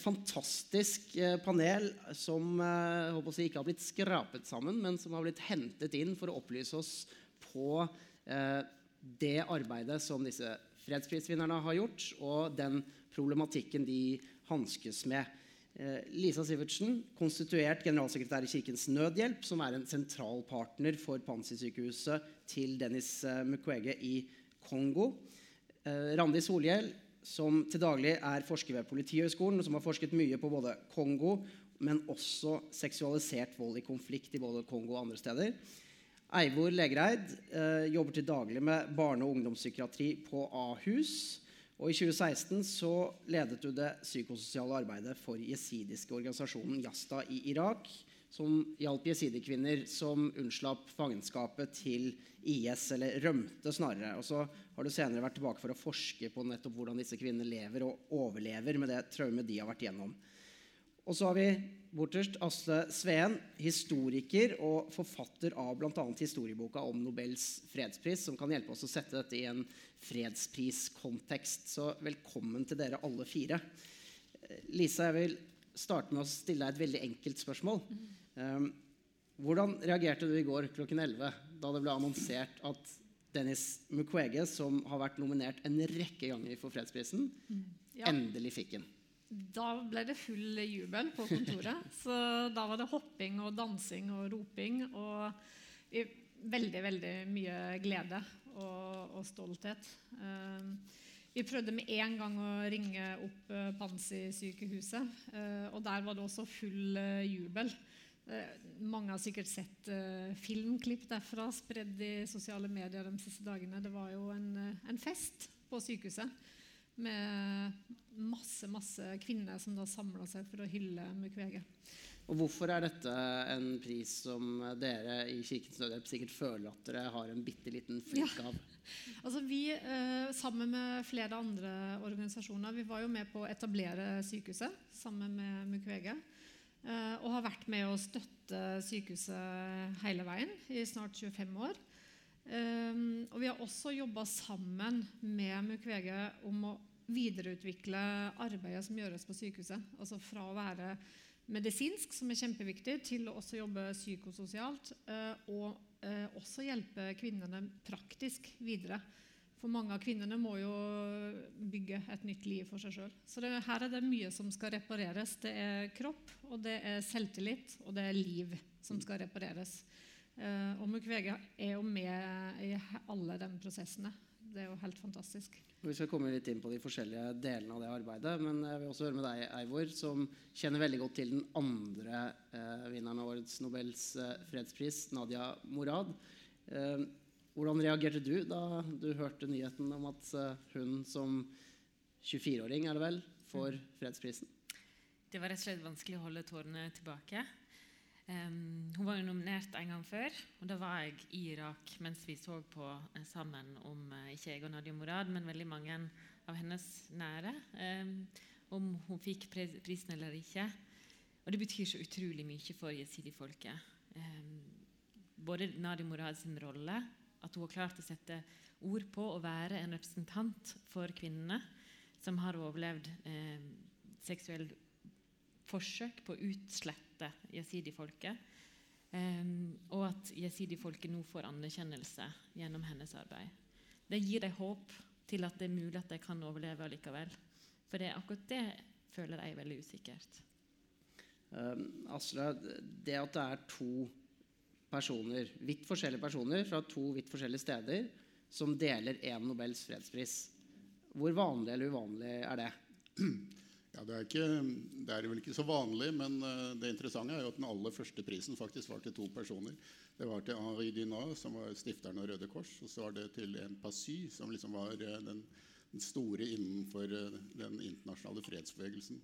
fantastisk eh, panel som jeg håper å si, ikke har blitt skrapet sammen, men som har blitt hentet inn for å opplyse oss på eh, det arbeidet som disse fredsprisvinnerne har gjort, og den problematikken de hanskes med. Eh, Lisa Sivertsen, konstituert generalsekretær i Kirkens Nødhjelp, som er en sentral partner for Pansi-sykehuset til Dennis eh, Mukwege i Kongo. Eh, Randi Solhjell, som til daglig er forsker ved Politihøgskolen, og som har forsket mye på både Kongo, men også seksualisert vold i konflikt i både Kongo og andre steder. Eivor Legereid eh, jobber til daglig med barne- og ungdomspsykiatri på Ahus. Og I 2016 så ledet du det psykososiale arbeidet for jesidiske organisasjonen Jasta i Irak, som hjalp jesidikvinner som unnslapp fangenskapet til IS, eller rømte snarere. Og så har du senere vært tilbake for å forske på nettopp hvordan disse kvinnene lever og overlever med det traumet de har vært gjennom. Og så har vi borterst Asle Sveen, historiker og forfatter av bl.a. historieboka om Nobels fredspris, som kan hjelpe oss å sette dette i en fredspriskontekst. Så velkommen til dere alle fire. Lisa, jeg vil starte med å stille deg et veldig enkelt spørsmål. Um, hvordan reagerte du i går klokken 11 da det ble annonsert at Dennis Mukwege, som har vært nominert en rekke ganger for fredsprisen, Ja. endelig fikk den? Da ble det full jubel på kontoret. Så da var det hopping og dansing og roping. Og veldig, veldig mye glede og, og stolthet. Eh, vi prøvde med en gang å ringe opp eh, Pansi-sykehuset, eh, og der var det også full eh, jubel. Eh, mange har sikkert sett uh, filmklipp derfra spredd i sosiale medier de siste dagene. Det var jo en, eh, en fest på sykehuset med masse masse kvinner som da samla seg for å hylle Mukwege. Og hvorfor er dette en pris som dere i Kirkens Nødhjelp sikkert føler at dere har en bitte liten flikk av? Altså vi, Sammen med flere andre organisasjoner Vi var jo med på å etablere sykehuset sammen med Mukwege. Eh, og har vært med å støtte sykehuset hele veien i snart 25 år. Um, og vi har også jobba sammen med Mukwege om å videreutvikle arbeidet som gjøres på sykehuset. Altså fra å være medisinsk, som er kjempeviktig, til å også jobbe psykososialt. eh, og eh, også hjelpe kvinnene praktisk videre. For mange av kvinnene må jo bygge et nytt liv for seg sjøl. Så det, her er det mye som skal repareres. Det er kropp, og det er selvtillit, og det er liv som skal repareres. Eh, og Mukwege er jo med i alle de prosessene. Det er jo helt fantastisk. Vi skal komme litt inn på de forskjellige delene av det arbeidet. Men jeg vil også høre med deg, Eivor, som kjenner veldig godt til den andre eh, vinneren av årets Nobels eh, fredspris, Nadia Morad. Eh, hvordan reagerte du da du hørte nyheten om at eh, hun som 24-åring, er det vel, får fredsprisen? Det var rett og slett vanskelig å holde tårene tilbake. Um, hun var jo nominert en gang før, og da var jeg i Irak mens vi så på eh, sammen om eh, ikke jeg og Nadia Morad, men veldig mange av hennes nære, um, om hun fikk prisen eller ikke. Og det betyr så utrolig mye for jesidifolket. Um, både Nadia Morads rolle, at hun har klart å sette ord på å være en representant for kvinnene som har overlevd eh, seksuell forsøk på å utslette jesidifolket. Eh, og at jesidifolket nå får anerkjennelse gjennom hennes arbeid. Det gir dem håp til at det er mulig at de kan overleve likevel. For det akkurat det føler jeg er veldig usikkert. Um, Asle, det at det er to personer, vidt forskjellige personer fra to vidt forskjellige steder som deler én Nobels fredspris, hvor vanlig eller uvanlig er det? Ja, det, er ikke, det er vel ikke så vanlig, men eh, det interessante er jo at den aller første prisen faktisk var til to personer. Det var til Henri Dunat, som var stifteren av Røde Kors, og så var det til en Passy, som liksom var eh, den, den store innenfor eh, den internasjonale fredsbevegelsen.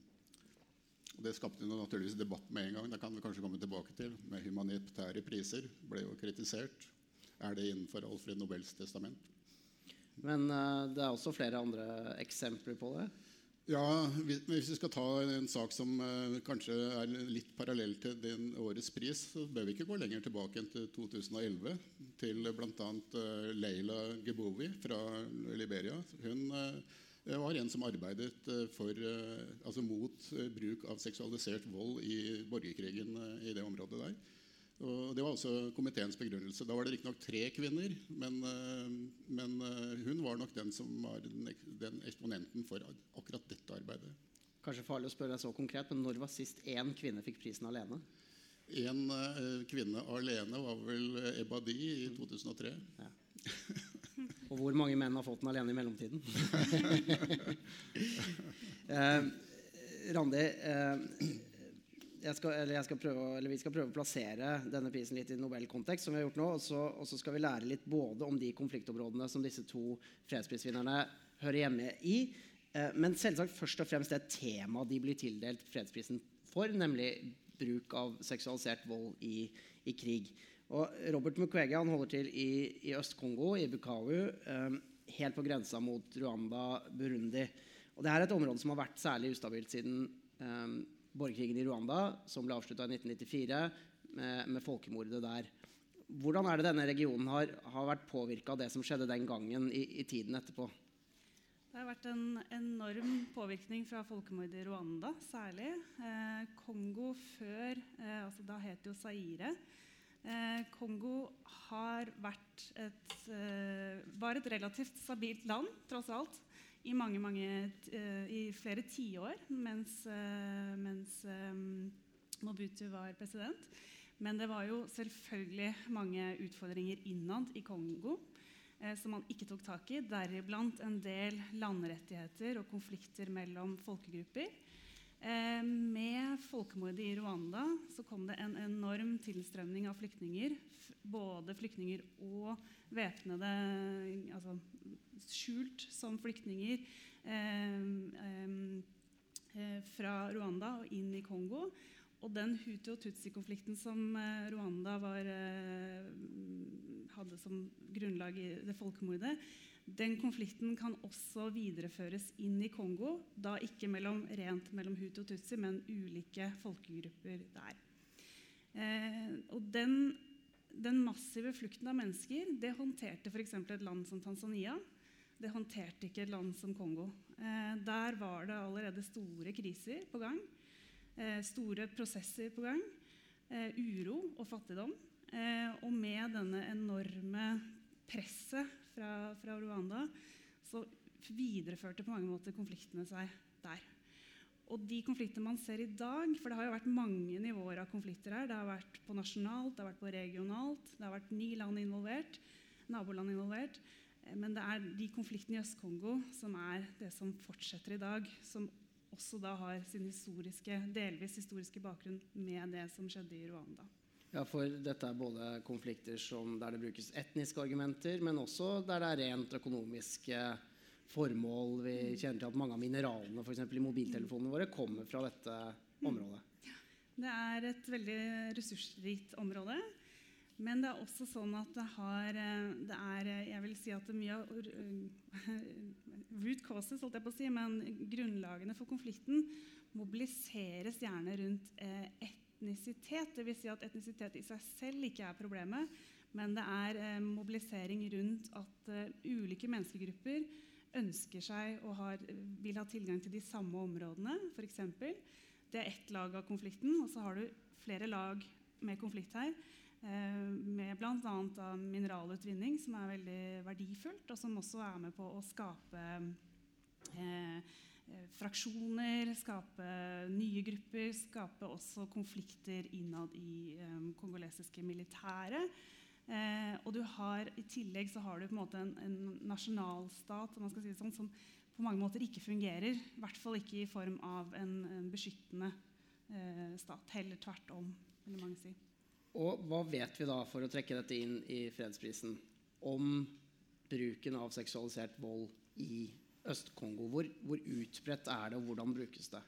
Det skapte naturligvis debatt med en gang. Det kan vi kanskje komme tilbake til. Med humanitære priser ble jo kritisert. Er det innenfor Alfred Nobels testament? Men uh, det er også flere andre eksempler på det. Ja, hvis vi skal ta en sak som eh, kanskje er litt parallell til den årets pris, så bør vi ikke gå lenger tilbake enn til 2011. Til bl.a. Uh, Leila Gebowi fra Liberia. Hun eh, var en som arbeidet eh, for, eh, altså mot eh, bruk av seksualisert vold i borgerkrigen i det området der. Og det var også komiteens begrunnelse. Da var det riktignok tre kvinner, men, men, hun var nok den som var den, den, eksponenten for akkurat dette arbeidet. Kanskje farlig å spørre deg så konkret, men Når var sist én kvinne fikk prisen alene? En uh, kvinne alene var vel Ebba Di i 2003. Ja. Og hvor mange menn har fått den alene i mellomtiden? eh, Randi, eh, jeg skal, jeg skal prøve, vi skal prøve å plassere denne prisen litt i Nobel-kontekst, som vi har gjort nå, og så, skal vi lære litt både om de konfliktområdene som disse to fredsprisvinnerne hører hjemme i, eh, men selvsagt først og fremst det temaet de blir tildelt fredsprisen for, nemlig bruk av seksualisert vold i, i krig. Og Robert Mukwege han holder til i, i Øst-Kongo, i Bukavu, eh, helt på grensa mot Rwanda, Burundi. Og det er et område som har vært særlig ustabilt siden eh, borgerkrigen i Rwanda, som ble avslutta i 1994 med, med, folkemordet der. Hvordan er det denne regionen har, har vært påvirka av det som skjedde den gangen, i, i, tiden etterpå? Det har vært en enorm påvirkning fra folkemordet i Rwanda, særlig. Eh, Kongo før eh, altså Da het det jo Zaire. Eh, Kongo et, eh, var et relativt stabilt land, tross alt, i, mange, mange, eh, i flere tiår mens, mens Mobutu var president. Men det var jo selvfølgelig mange utfordringer innad i Kongo som man ikke tok tak i, deriblant en del landrettigheter og konflikter mellom folkegrupper. Eh, med folkemordet i Rwanda så kom det en enorm tilstrømning av flyktninger. Både flyktninger og væpnede altså skjult som flyktninger eh, eh, fra Rwanda og inn i Kongo. Og den Hutu- og Tutsi-konflikten som Rwanda var, hadde som grunnlag i det folkemordet, den konflikten kan også videreføres inn i Kongo, da ikke mellom, rent mellom Hutu og Tutsi, men ulike folkegrupper der. Eh, og den, den, massive flukten av mennesker det håndterte f.eks. et land som Tanzania. Det håndterte ikke et land som Kongo. Eh, der var det allerede store kriser på gang. Eh, store prosesser på gang. Eh, uro og fattigdom. Eh, og med denne enorme presset fra, fra Rwanda, så videreførte på mange måter konfliktene seg der. Og de konfliktene man ser i dag For det har jo vært mange nivåer av konflikter her. Det har vært på nasjonalt, det har vært på regionalt, det har vært ni land involvert. Naboland involvert. Eh, men det er de konfliktene i Øst-Kongo som er det som fortsetter i dag. Som også da har sin historiske, delvis historiske bakgrunn med det som skjedde i Rwanda. Ja, for dette er både konflikter som, der det brukes etniske argumenter, men også der det er rent økonomiske formål. Vi kjenner til at mange av mineralene for i mobiltelefonene våre kommer fra dette området. Det er et veldig ressursrikt område. Men det er også sånn at det har det er, Jeg vil si at det er mye av root causes, holdt jeg på å si, men grunnlagene for konflikten mobiliseres gjerne rundt eh, ett etnisitet. Dvs. Si at etnisitet i seg selv ikke er problemet, men det er eh, mobilisering rundt at uh, ulike menneskegrupper ønsker seg og har, vil ha tilgang til de samme områdene. Eksempel. det er ett lag av konflikten, og så har du flere lag med konflikt her. Eh, med bl.a. mineralutvinning, som er veldig verdifullt, og som også er med på å skape eh, Eh, fraksjoner, skape nye grupper, skape også konflikter innad i um, kongolesiske militære. Eh, og du har, I tillegg så har du på en måte en, en nasjonalstat man skal si det sånn, som på mange måter ikke fungerer. I hvert fall ikke i form av en, en beskyttende eh, stat. Heller tvert om, vil mange si. Og hva vet vi da, for å trekke dette inn i fredsprisen, om bruken av seksualisert vold i Øst-Kongo. Hvor, hvor, utbredt er det, og hvordan brukes det?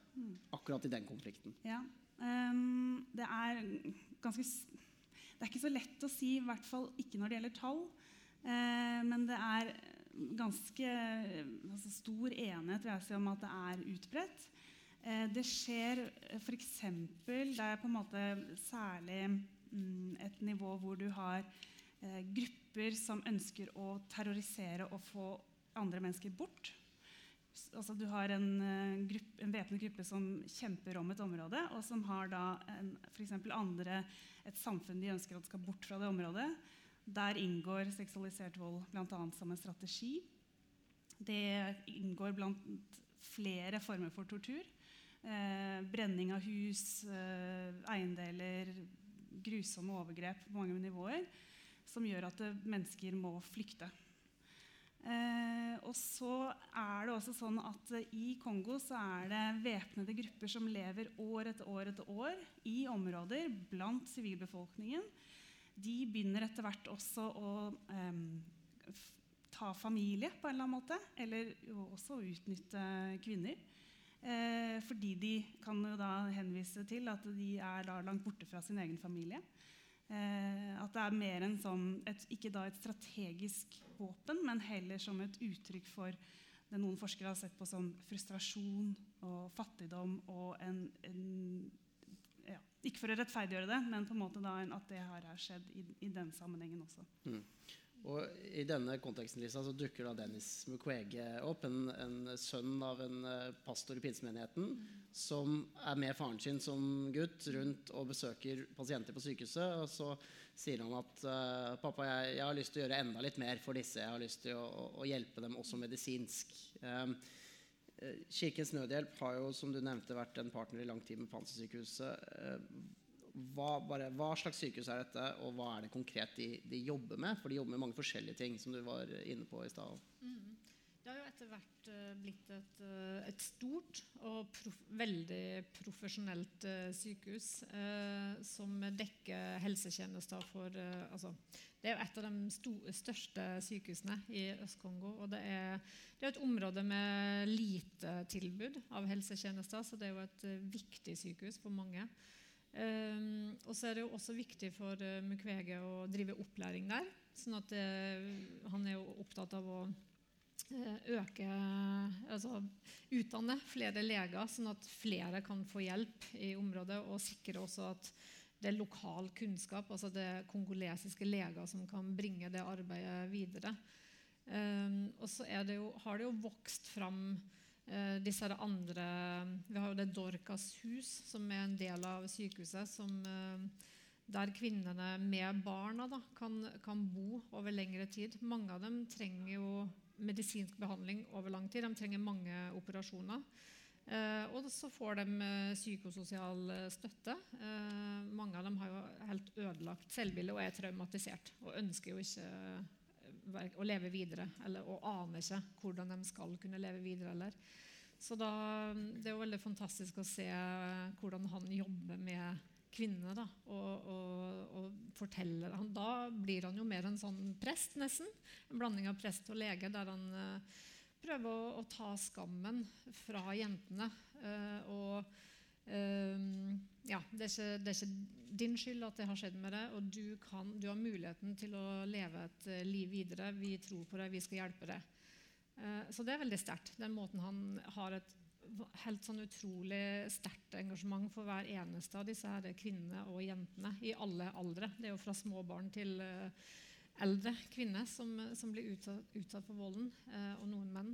Akkurat i den konflikten. Ja, um, det er ganske Det er ikke så lett å si, i hvert fall ikke når det gjelder tall. Uh, men det er ganske altså stor enighet vil jeg si, om at det er utbredt. Uh, det skjer f.eks. Det er på en måte særlig um, et nivå hvor du har uh, grupper som ønsker å terrorisere og få andre mennesker bort altså du har en, eh, grupp, en væpnet gruppe som kjemper om et område, og som har da en, for andre et samfunn de ønsker at skal bort fra det området. Der inngår seksualisert vold bl.a. som en strategi. Det inngår blant flere former for tortur. Eh, brenning av hus, eh, eiendeler, grusomme overgrep på mange nivåer. Som gjør at eh, mennesker må flykte. Eh, og så er det også sånn at eh, I Kongo så er det væpnede grupper som lever år etter år etter år i områder blant sivilbefolkningen. De begynner etter hvert også å eh, ta familie på en eller annen måte. Eller også å utnytte kvinner. Eh, fordi de kan jo da henvise til at de er langt borte fra sin egen familie. Eh, at det er mer enn sånn, et, ikke da et strategisk våpen, men heller som et uttrykk for det noen forskere har sett på som frustrasjon og fattigdom og en, en ja, Ikke for å rettferdiggjøre det, men på en måte da at det her har skjedd i, i den sammenhengen også. Og I denne konteksten Lisa, så dukker da Dennis Mukwege opp, en, en sønn av en eh, pastor i pinsemenigheten, som er med faren sin som gutt rundt og besøker pasienter på sykehuset. Og så sier han at eh, pappa, jeg, jeg har lyst til å gjøre enda litt mer for disse. Jeg har lyst til å, å, å hjelpe dem også medisinsk. Um, Kirkens Nødhjelp har jo, som du nevnte, vært en partner i lang tid med Pansersykehuset. Hva, bare, hva slags sykehus er dette, og hva er det konkret de, de jobber med? For de jobber med mange forskjellige ting, som du var inne på i stad. Det har jo etter hvert eh, blitt et, eh, et stort og prof veldig profesjonelt eh, sykehus eh, som dekker helsetjenester for eh, altså, Det er jo et av de sto største sykehusene i Øst-Kongo. Og det er, det er et område med lite tilbud av helsetjenester, så det er jo et viktig sykehus for mange. Um, og så er det jo også viktig for uh, Mukwege å drive opplæring der. sånn at det, Han er jo opptatt av å uh, øke Altså utdanne flere leger, sånn at flere kan få hjelp i området. Og sikre også at det er lokal kunnskap, altså det er kongolesiske leger som kan bringe det arbeidet videre. Um, og så det jo, har det jo vokst fram eh, disse her andre Vi har jo det Dorcas hus, som er en del av sykehuset. Som, eh, der kvinnene med barna da, kan, kan bo over lengre tid. Mange av dem trenger jo medisinsk behandling over lang tid. De trenger mange operasjoner. Eh, og så får de eh, psykososial eh, støtte. Eh, mange av dem har jo helt ødelagt selvbilde og er traumatisert. Og ønsker jo ikke eh, å leve videre. Eller, og aner ikke hvordan de skal kunne leve videre. Eller. Så da, det er jo veldig fantastisk å se hvordan han jobber med kvinnene. Da, og, og, og forteller han, Da blir han jo mer en sånn prest, nesten. En blanding av prest og lege, der han eh, prøver å, å ta skammen fra jentene. Uh, og ja, det er, ikke, det er ikke din skyld at det har skjedd med deg, og du, kan, du har muligheten til å leve et eh, liv videre. Vi tror på deg, vi skal hjelpe deg. Eh, Så det er veldig sterkt. Den måten han har et helt sånn utrolig sterkt engasjement for hver eneste av disse her kvinnene og jentene i alle aldre. Det er jo fra små barn til eh, eldre kvinner som, som blir utsatt, utsatt for volden, og noen menn.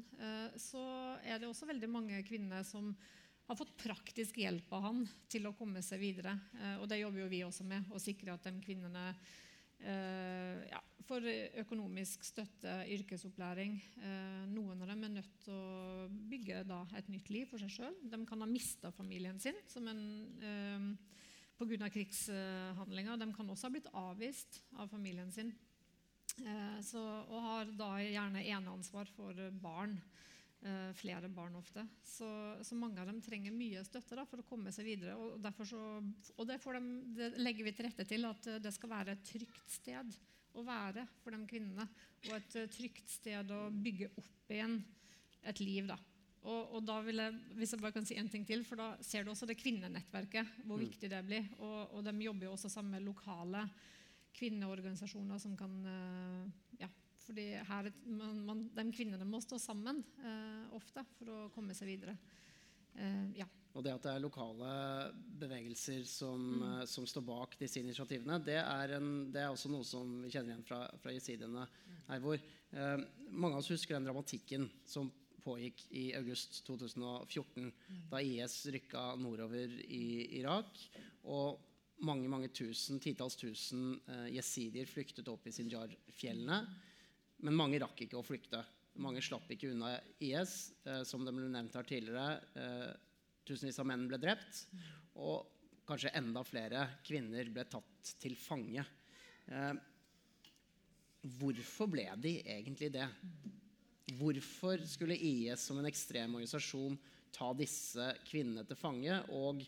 Så er det også veldig mange kvinner som har fått praktisk hjelp av han til å komme seg videre. Eh, og det jobber jo vi også med, å sikre at de kvinnene Uh, ja, for økonomisk støtte, yrkesopplæring. Uh, noen av dem er nødt til å bygge da, et nytt liv for seg sjøl. De kan ha mista familien sin som en, eh, pga. krigshandlinger. De kan også ha blitt avvist av familien sin. Uh, så, og har da gjerne eneansvar for barn. Eh, flere barn ofte. Så, så mange av dem trenger mye støtte da, for å komme seg videre. Og, så, og det, får dem, det legger vi til rette til at eh, det skal være et trygt sted å være for de kvinnene. Og et eh, trygt sted å bygge opp igjen et liv. da. Og, og da vil jeg, hvis jeg bare kan si en ting til, for da ser du også det kvinnenettverket, hvor viktig det blir. Og, og de jobber jo også sammen med lokale kvinneorganisasjoner som kan ja, fordi her, man, man, De kvinnene må stå sammen eh, ofte for å komme seg videre. Eh, ja. Og det at det er lokale bevegelser som, mm. som står bak disse initiativene, det er, en, det er også noe som vi kjenner igjen fra, fra jesidiene hvor eh, mange av oss husker den dramatikken som pågikk i august 2014, da IS rykka nordover i Irak. Og mange mange tusen, titalls tusen eh, jesidier flyktet opp i Sinjar-fjellene. Men mange rakk ikke å flykte. Mange slapp ikke unna IS. Eh, som det ble nevnt her tidligere, eh, tusenvis av menn ble drept. Og kanskje enda flere kvinner ble tatt til fange. Eh, hvorfor ble de egentlig det? Hvorfor skulle IS som en ekstrem organisasjon ta disse kvinnene til fange og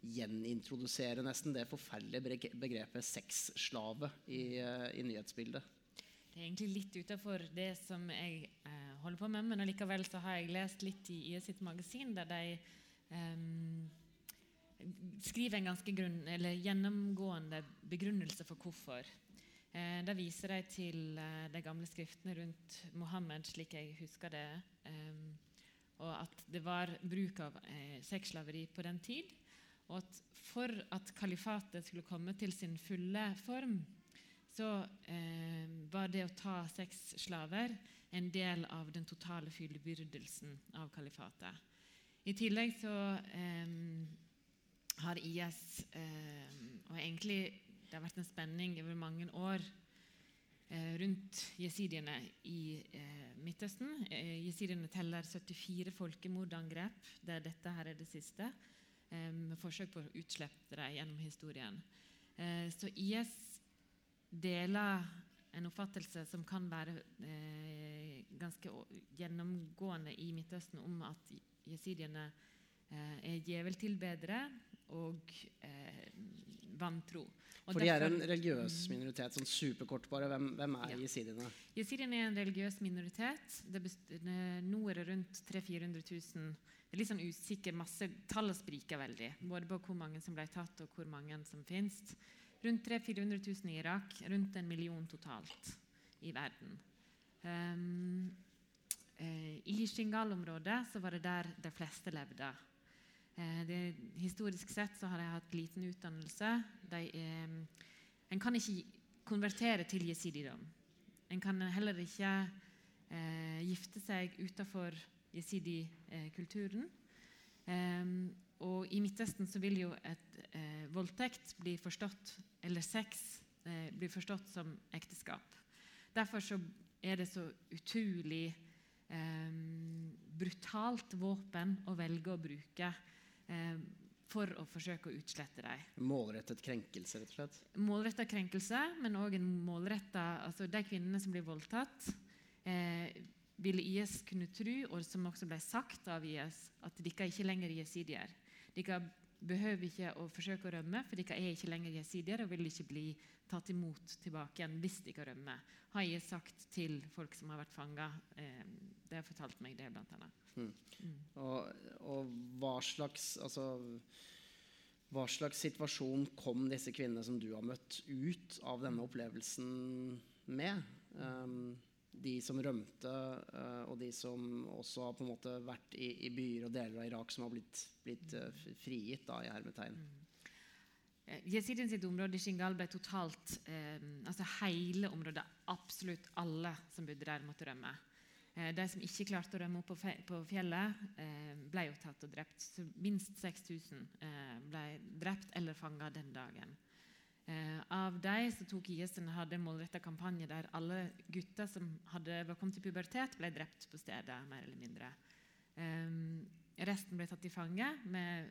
gjenintrodusere nesten det forferdelige begrepet sexslave i, i nyhetsbildet? Det er egentlig litt utenfor det som jeg eh, holder på med, men allikevel så har jeg lest litt i IS sitt magasin, der de eh, skriver en ganske grunn, gjennomgående begrunnelse for hvorfor. Eh, da viser de til eh, de gamle skriftene rundt Mohammed, slik jeg husker det. Eh, og at det var bruk av eh, sexslaveri på den tid. Og at for at kalifatet skulle komme til sin fulle form, så eh, var det å ta seks slaver en del av den totale fyllebyrdelsen av kalifatet. I tillegg så eh, har IS eh, Og egentlig det har vært en spenning over mange år eh, rundt jesidiene i eh, Midtøsten. Eh, jesidiene teller 74 folkemordangrep. Det er dette her er det siste. Med forsøk på å utslette dem gjennom historien. Så IS deler en oppfattelse som kan være eh, ganske gjennomgående i Midtøsten, om at jesidiene er djeveltilbedere og eh, vantro. Og For de er en religiøs minoritet. sånn superkort bare. Hvem, hvem er ja. jesidiene? Jesidiene er en religiøs minoritet. Det nå er det rundt 300 000-400 000. Det er litt sånn usikker masse. Tallene spriker veldig. Både på hvor mange som ble tatt, og hvor mange som finnes. Rundt 300 000-400 000 i Irak. Rundt en million totalt i verden. Um, I Shingal-området var det der de fleste levde. Eh, det, historisk sett har de hatt liten utdannelse. De, eh, en kan ikke konvertere til jesididom. En kan heller ikke eh, gifte seg utenfor jesidi-kulturen. Eh, og i Midtøsten så vil jo et eh, voldtekt bli forstått, eller sex eh, bli forstått som ekteskap. Derfor så er det så utrolig brutalt våpen å velge å bruke Eh, for å forsøke å utslette dem. Målrettet krenkelse, rett og slett? Målrettet krenkelse, men òg en målretta altså De kvinnene som blir voldtatt, eh, ville IS kunne tro, og som også ble sagt av IS, at de ikke lenger er jesidier. De behøver ikke å forsøke å rømme, for de er ikke lenger jesidier og vil ikke bli tatt imot tilbake igjen hvis de rømmer, rømme. Har jeg sagt til folk som har vært fanga. Eh, det har fortalt meg det, blant annet. Mm. Og, og, hva slags altså, hva slags situasjon kom disse kvinnene som du har møtt, ut av denne opplevelsen med? Um, de som rømte, uh, og de som også har på en måte vært i, i byer og deler av Irak som har blitt, blitt uh, frigitt, da, i hermetegn. Mm. Jesiden sitt område Shingal ble totalt eh, altså Hele området, absolutt alle som bodde der, måtte rømme. Eh, de som ikke klarte å rømme opp på fjellet, eh, ble jo tatt og drept. Så minst 6000 eh, ble drept eller fanga den dagen. Av de som tok IS en hadde målretta kampanje der alle gutter som hadde kommet til pubertet, ble drept på stedet. mer eller mindre. Resten ble tatt til fange med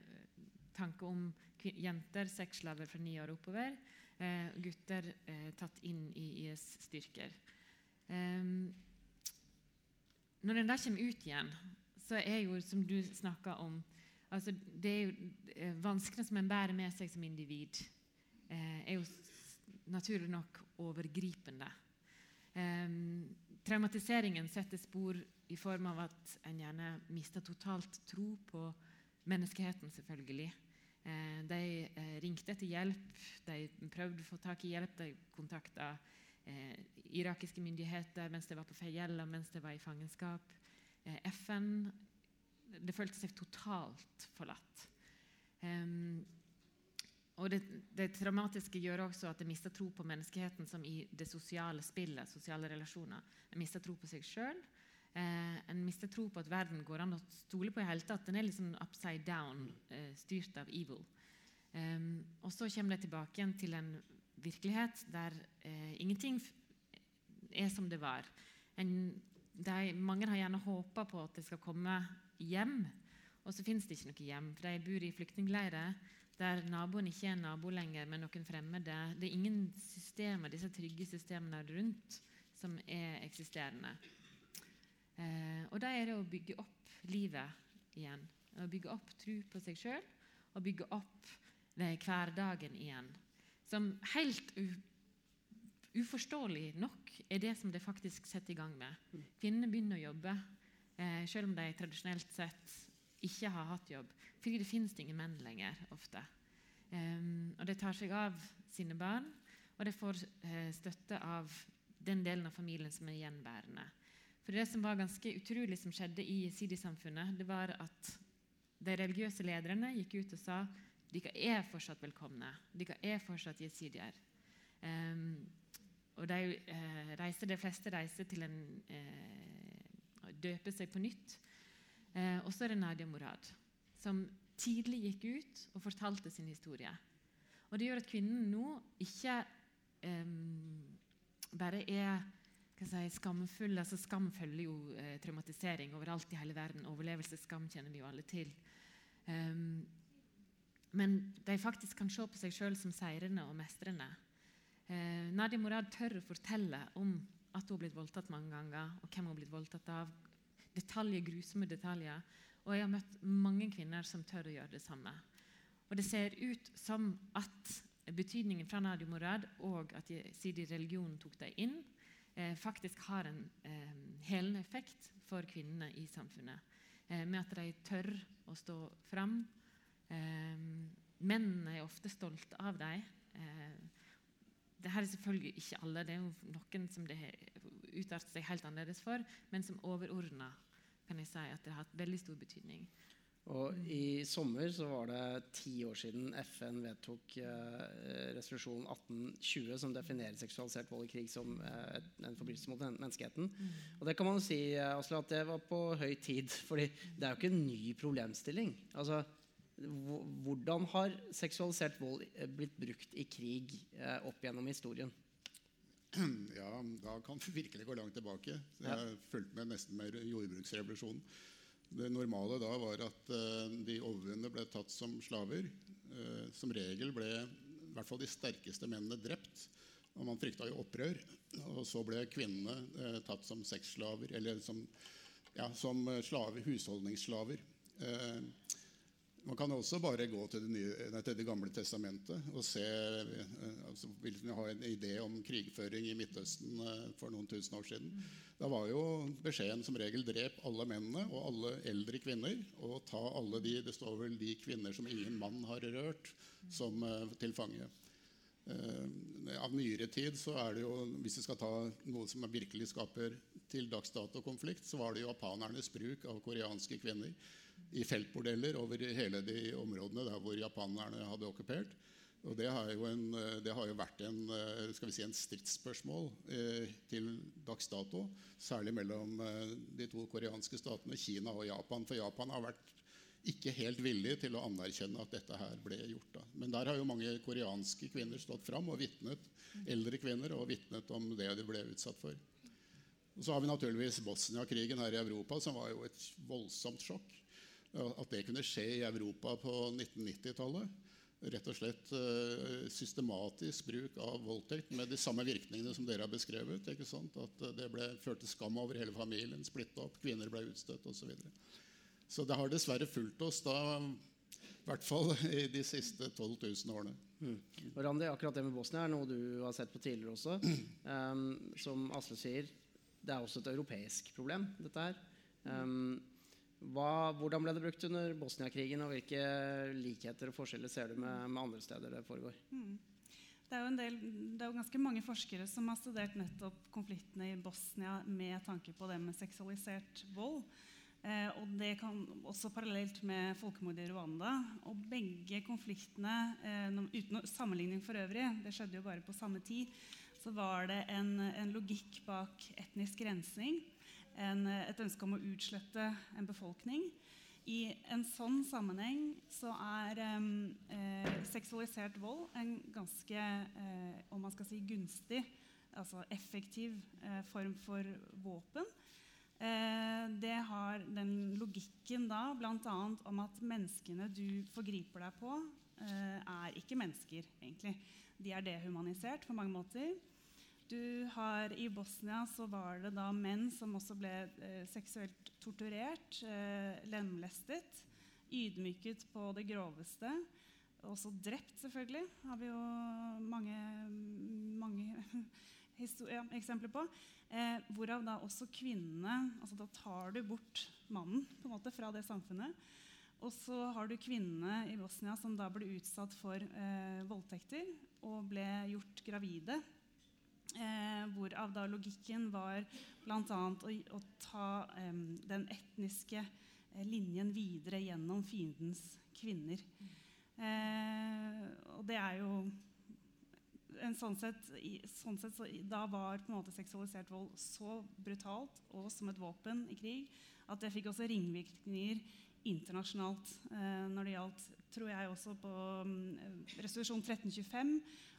tanke om jenter, sexslaver fra ni år oppover. Gutter tatt inn i IS-styrker. Når den der kommer ut igjen, så er jo, som du snakka om altså Det er jo eh, vanskene som en bærer med seg som individ, eh, er jo naturlig nok overgripende. Eh, traumatiseringen setter spor i form av at en gjerne mister totalt tro på menneskeheten, selvfølgelig. Eh, de eh, ringte etter hjelp, de prøvde å få tak i hjelp, de kontakta eh, irakiske myndigheter mens de var på Fejella, mens de var i fangenskap. Eh, FN Det følte seg totalt forlatt. Og det, det, traumatiske gjør også at jeg mister tro på menneskeheten som i det sosiale spillet, sosiale relasjoner. De mister tro på seg sjøl, Eh, en mister tro på at verden går an å stole på i hele tatt. Den er liksom upside down, eh, styrt av evil. Um, og så kommer det tilbake igjen til en virkelighet der eh, ingenting er som det var. En, de, mange har gjerne håpa på at det skal komme hjem, og så finnes det ikke noe hjem. For de bor i flyktningleirer der naboen ikke er nabo lenger, men noen fremmede. Det er ingen systemer, disse trygge systemene rundt som er eksisterende. Eh, og da er det å bygge opp livet igjen. Å bygge opp tro på seg sjøl og bygge opp hverdagen igjen. Som helt uforståelig nok er det som det faktisk setter i gang med. Kvinnene begynner å jobbe, eh, selv om de tradisjonelt sett ikke har hatt jobb. Fordi det finnes ingen menn lenger ofte. Um, og de tar seg av sine barn, og de får uh, støtte av den delen av familien som er gjenværende. For Det som var ganske utrolig som skjedde i Sidi-samfunnet, det var at de religiøse lederne gikk ut og sa dere er fortsatt velkomne. Dere er fortsatt jesidier. Um, og de, uh, reiser, de fleste reiser til en uh, døpe seg på nytt. Uh, og så er det Nadia Morad, som tidlig gikk ut og fortalte sin historie. Og Det gjør at kvinnen nå ikke eh, bare er si, skamfull. altså Skam følger jo eh, traumatisering overalt i hele verden. Overlevelsesskam kjenner vi jo alle til. Um, men de faktisk kan se på seg sjøl som seirende og mestrende. Eh, Nadia Morad tør å fortelle om at hun har blitt voldtatt mange ganger, og hvem hun har blitt voldtatt av. Detaljer, grusomme detaljer. Og jeg har møtt mange kvinner som tør å gjøre det samme. Og det ser ut som at betydningen fra Nadia Morad og at siden religionen tok dem inn, eh, faktisk har en eh, helende effekt for kvinnene i samfunnet. Eh, med at de tør å stå fram. Eh, mennene er ofte stolte av dem. Eh, det her er selvfølgelig ikke alle, det er jo noen som det utarter seg helt annerledes for, men som overordna kan jeg si at det har hatt veldig stor betydning. Og I sommer så var det ti år siden FN vedtok eh, resolusjon 1820, som definerer seksualisert vold i krig som eh, en forbrytelse mot menneskeheten. Mm. Og det kan man jo si Asle, at det var på høy tid, fordi det er jo ikke en ny problemstilling. Altså, hvordan har seksualisert vold eh, blitt brukt i krig eh, opp gjennom historien? Ja, da kan vi virkelig gå langt tilbake. Jeg har fulgt med nesten med jordbruksrevolusjonen. Det normale da var at uh, de overvunne ble tatt som slaver. Uh, som regel ble i hvert fall de sterkeste mennene drept. Og man frykta jo opprør. Og så ble kvinnene uh, tatt som sexslaver, eller som, ja, som slaver, husholdningsslaver. Man kan også bare gå til Det, nye, til det gamle testamentet og se eh, altså, Vil ha en idé om krigføring i Midtøsten eh, for noen tusen år siden. Da var jo beskjeden som regel drep alle mennene og alle eldre kvinner. Og ta alle de Det står vel de kvinner som ingen mann har rørt, som eh, til fange. Av nyere tid så er det jo, hvis vi skal ta noe som virkelig skaper til dags dato konflikt, så var det japanernes bruk av koreanske kvinner i feltbordeller over hele de områdene der hvor japanerne hadde okkupert. Og det har jo, en, det har jo vært en, si, en stridsspørsmål eh, til dags dato. Særlig mellom eh, de to koreanske statene, Kina og Japan. For Japan har vært ikke helt villig til å anerkjenne at dette her ble gjort. Da. Men der har jo mange koreanske kvinner stått fram og vitnet, eldre kvinner, og vitnet om det de ble utsatt for. Og så har vi naturligvis Bosnia-krigen her i Europa, som var jo et voldsomt sjokk. At det kunne skje i Europa på 1990-tallet. Rett og slett uh, systematisk bruk av voldtekt med de samme virkningene som dere har beskrevet. At det ble førte skam over hele familien, splitta opp, kvinner ble utstøtt osv. Så, så det har dessverre fulgt oss da, i hvert fall i de siste 12 000 årene. Mm. Randi, akkurat det med Bosnia er noe du har sett på tidligere også. Um, som Asle sier, det er også et europeisk problem, dette her. Um, hva, hvordan ble det brukt under Bosnia-krigen, og hvilke likheter og forskjeller ser du med, med andre steder det foregår? Mm. Det er, del, det er, jo ganske mange forskere som har studert nettopp konfliktene i Bosnia med tanke på det med seksualisert vold. Eh, og det kan også parallelt med folkemordet i Rwanda. Og begge konfliktene, eh, uten sammenligning for øvrig, det skjedde jo bare på samme tid, så var det en, en logikk bak etnisk rensing en, et ønske om å utslette en befolkning. I en sånn sammenheng så er eh, seksualisert vold en ganske eh, om man skal si gunstig, altså effektiv eh, form for våpen. Eh, det har den logikken da bl.a. om at menneskene du forgriper deg på, eh, er ikke mennesker, egentlig. De er dehumanisert på mange måter. Du har, I Bosnia så var det da menn som også ble eh, seksuelt torturert, eh, lemlestet, ydmyket på det groveste. Også drept, selvfølgelig. har vi jo mange, mange ja, eksempler på. Eh, hvorav da også kvinnene altså Da tar du bort mannen på en måte fra det samfunnet. Og så har du kvinnene i Bosnia som da ble utsatt for eh, voldtekter og ble gjort gravide Eh, hvorav da logikken var bl.a. Å, å ta eh, den etniske eh, linjen videre gjennom fiendens kvinner. Eh, og det er jo en sånn sett, sånn sett så, Da var på en måte seksualisert vold så brutalt og som et våpen i krig at det fikk også ringvirkninger internasjonalt eh, når det gjaldt, tror jeg også på um, resolusjon 1325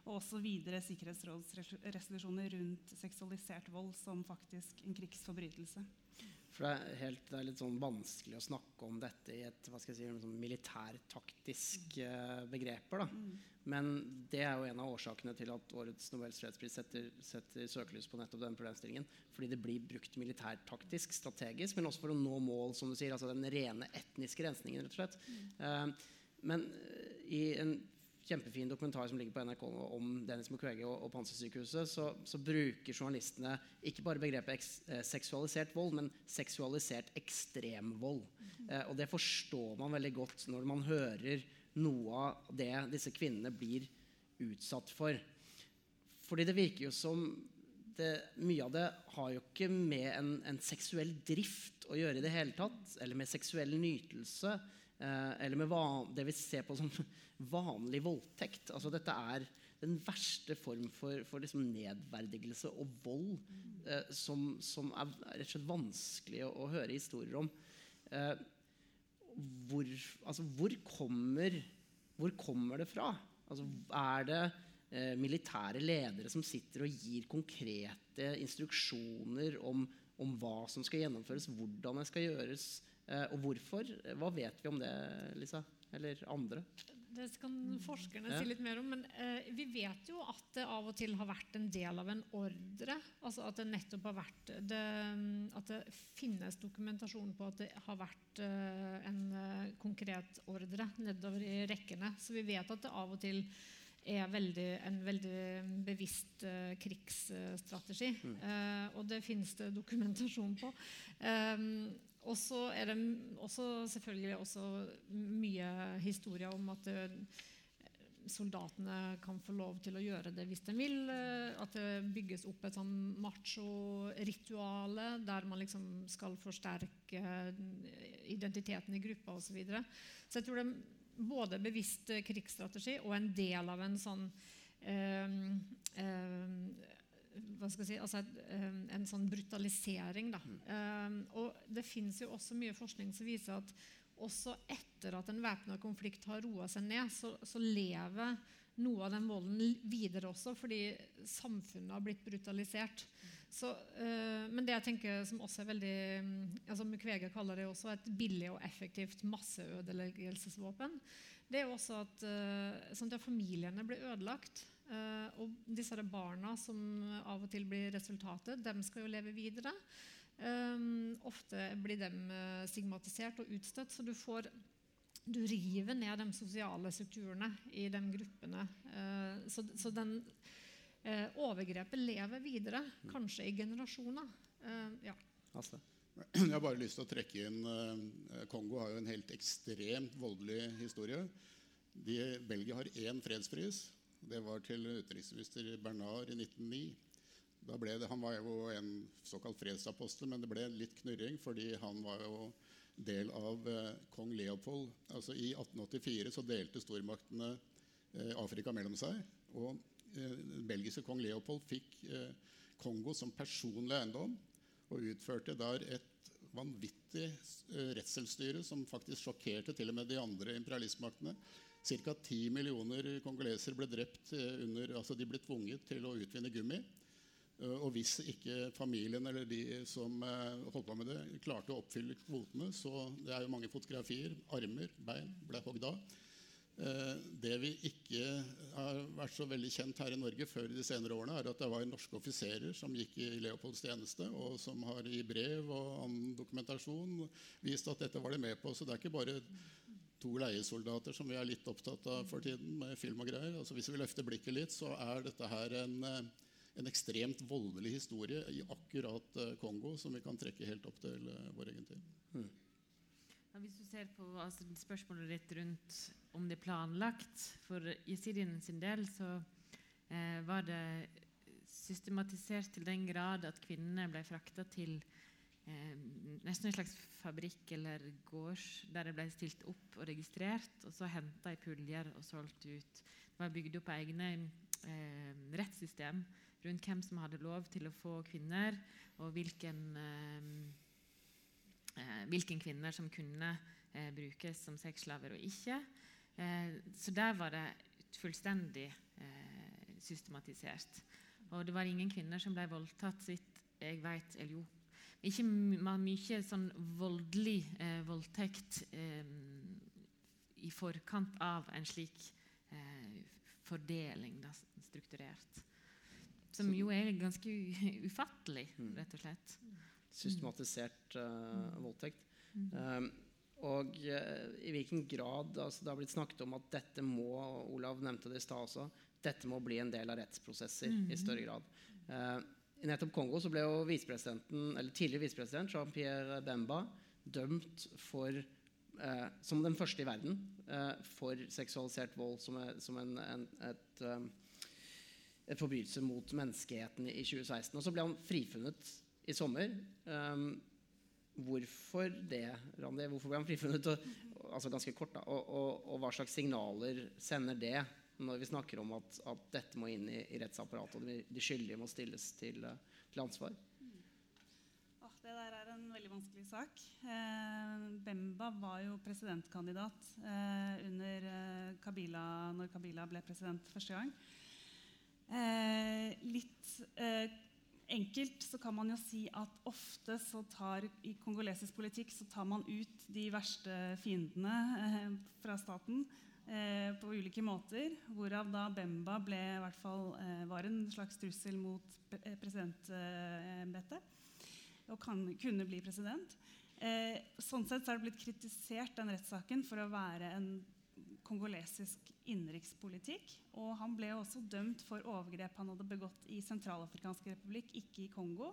og også videre sikkerhetsrådsresolusjoner rundt seksualisert vold som faktisk en krigsforbrytelse. For det er, helt, det er, litt sånn vanskelig å snakke om dette i et hva skal jeg si, sånn militærtaktisk eh, begreper. Da. Mm. Men det er jo en av årsakene til at årets Nobels fredspris setter, setter søkelys på nettopp den problemstillingen. Fordi det blir brukt militærtaktisk, strategisk, men også for å nå mål, som du sier. Altså den rene etniske rensningen, rett og slett. Mm. Eh, men uh, i en kjempefin dokumentar som ligger på NRK om Dennis Mukwege og, og Pansersykehuset, så, så, bruker journalistene ikke bare begrepet eh, seksualisert vold, men seksualisert ekstremvold. Mm. Eh, og det forstår man veldig godt når man hører noe av det disse kvinnene blir utsatt for. Fordi det virker jo som det, mye av det har jo ikke med en, en seksuell drift å gjøre i det hele tatt, eller med seksuell nytelse. Eh, eller med det vi ser på som vanlig voldtekt. Altså, dette er den verste form for, for liksom nedverdigelse og vold eh, som, som, er rett og slett vanskelig å, å høre historier om. Eh, hvor, altså, hvor, kommer, hvor, kommer, det fra? Altså, er det eh, militære ledere som sitter og gir konkrete instruksjoner om, om hva som skal gjennomføres, hvordan det skal gjøres? Eh, og hvorfor? Hva vet vi om det, Lisa? Eller andre? Det kan forskerne si litt mer om. Men eh, vi vet jo at det av og til har vært en del av en ordre. Altså at det nettopp har vært det, At det finnes dokumentasjon på at det har vært eh, en eh, konkret ordre nedover i rekkene. Så vi vet at det av og til er veldig, en veldig bevisst eh, krigsstrategi. Mm. Uh, og det finnes det dokumentasjon på. Um, og så er det også selvfølgelig også mye historie om at soldatene kan få lov til å gjøre det hvis de vil. At det bygges opp et sånn macho-rituale der man liksom skal forsterke identiteten i gruppa osv. Så, videre. så jeg tror det er både bevisst krigsstrategi og en del av en sånn eh, eh, si, altså et, eh, en sånn brutalisering. Da. Mm. Um, og det finnes jo også mye forskning som viser at også etter at en væpna konflikt har roa seg ned, så, så, lever noe av den volden videre også, fordi samfunnet har blitt brutalisert. Så, uh, men det jeg tenker som også er veldig altså Mukwege kaller det også et billig og effektivt masseødeleggelsesvåpen. Det er også at, uh, sånn at familiene blir ødelagt. Uh, og disse barna som av og til blir resultatet, de skal jo leve videre. Um, ofte blir de uh, stigmatisert og utstøtt, så du får du river ned de sosiale strukturene i de gruppene. Uh, så, så den overgrepet lever videre, kanskje i generasjoner. ja. Altså. Jeg har bare lyst til å trekke inn Kongo har jo en helt ekstremt voldelig historie. De, Belgia har én fredspris, det var til utenriksminister Bernard i 1909. Det, han var jo en såkalt fredsapostel, men det ble litt knurring fordi han var jo del av eh, kong Leopold. Altså I 1884 så delte stormaktene eh, Afrika mellom seg. Og eh, belgiske kong Leopold fikk eh, Kongo som personlig eiendom. og utførte der et vanvittig eh, redselsstyre som faktisk sjokkerte til og med de andre imperialistmaktene. Ca. 10 millioner kongoleser ble drept eh, under, altså de ble tvunget til å utvinne gummi. Eh, og hvis ikke familien eller de som holdt på med det, klarte å oppfylle kvotene, så det er jo mange fotografier, armer, bein ble hogd av. Eh, det vi ikke har vært så veldig kjent her i Norge før de senere årene, er at det var norske offiserer som gikk i Leopolds tjeneste, og som har i brev og annen dokumentasjon vist at dette var de med på. Så det er ikke bare to leiesoldater som vi er litt opptatt av for tiden, med film og greier. Altså Hvis vi løfter blikket litt, så er dette her en, eh, en ekstremt voldelig historie i akkurat eh, Kongo, som vi kan trekke helt opp til vår egen tid. Mm. Ja, hvis du ser på altså, spørsmålet ditt rundt om det er planlagt For Jesidien sin del så eh, var det systematisert til den grad at kvinnene ble frakta til eh, nesten en slags fabrikk eller gårds der det ble stilt opp og registrert, og så henta i puljer og solgt ut. Det var bygd opp egne eh, rettssystem rundt hvem som hadde lov til å få kvinner, og hvilken eh, hvilken kvinner som kunne eh, brukes som sexslaver og ikke. Eh, så der var det fullstendig eh, systematisert. Og det var ingen kvinner som ble voldtatt, så vidt jeg vet. Eller jo, ikke mye sånn voldelig eh, voldtekt eh, i forkant av en slik fordeling, da, strukturert. Som jo er ganske ufattelig, mm. rett og slett systematisert uh, voldtekt. Um, og uh, i hvilken grad altså, Det har blitt snakket om at dette må Olav nevnte det i stad også, dette må bli en del av rettsprosesser mm. i større grad. Uh, nettopp Kongo så ble jo eller tidligere visepresident Jean-Pierre Bemba dømt for, som den første i verden for seksualisert vold som, er, som en, en, et, um, et forbrytelse mot menneskeheten i 2016. Og så ble han frifunnet i sommer. Um, hvorfor det, Randi? Hvorfor ble han frifunnet? Og, altså ganske kort, da. Og, og, og, hva slags signaler sender det når vi snakker om at, at dette må inn i, i rettsapparatet, og de, skyldige må stilles til, til ansvar? Det der er en veldig vanskelig sak. Eh, Bemba var jo presidentkandidat eh, under eh, Kabila når Kabila ble president første gang. Eh, litt eh, enkelt så kan man jo si at ofte så tar i kongolesisk politikk så tar man ut de verste fiendene eh, fra staten eh, på ulike måter. Hvorav da Bemba ble, i hvert fall, eh, var en slags trussel mot eh, presidentembetet. Og kan, kunne bli president. Eh, sånn sett så er det blitt kritisert den rettssaken for å være en kongolesisk innenrikspolitikk. Og han ble også dømt for overgrep han hadde begått i Sentralafrikansk republikk, ikke i Kongo.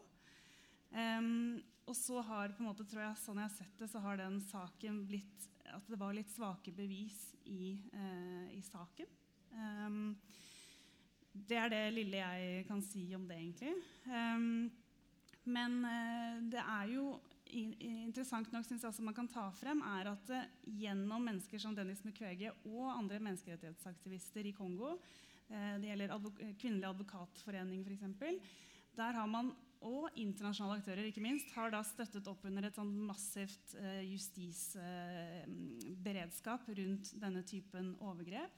Um, og så har på en måte, tror jeg, sånn jeg har sett det, så har den saken blitt At det var litt svake bevis i, uh, i saken. Um, det er det lille jeg kan si om det, egentlig. Um, men uh, det er jo interessant nok synes jeg også man kan ta frem, er at uh, gjennom mennesker som Dennis Mukwege og andre menneskerettighetsaktivister i Kongo, uh, det gjelder advok Kvinnelig advokatforening f.eks., der har man, og internasjonale aktører ikke minst, har da støttet opp under et sånn massivt justisberedskap rundt denne typen overgrep.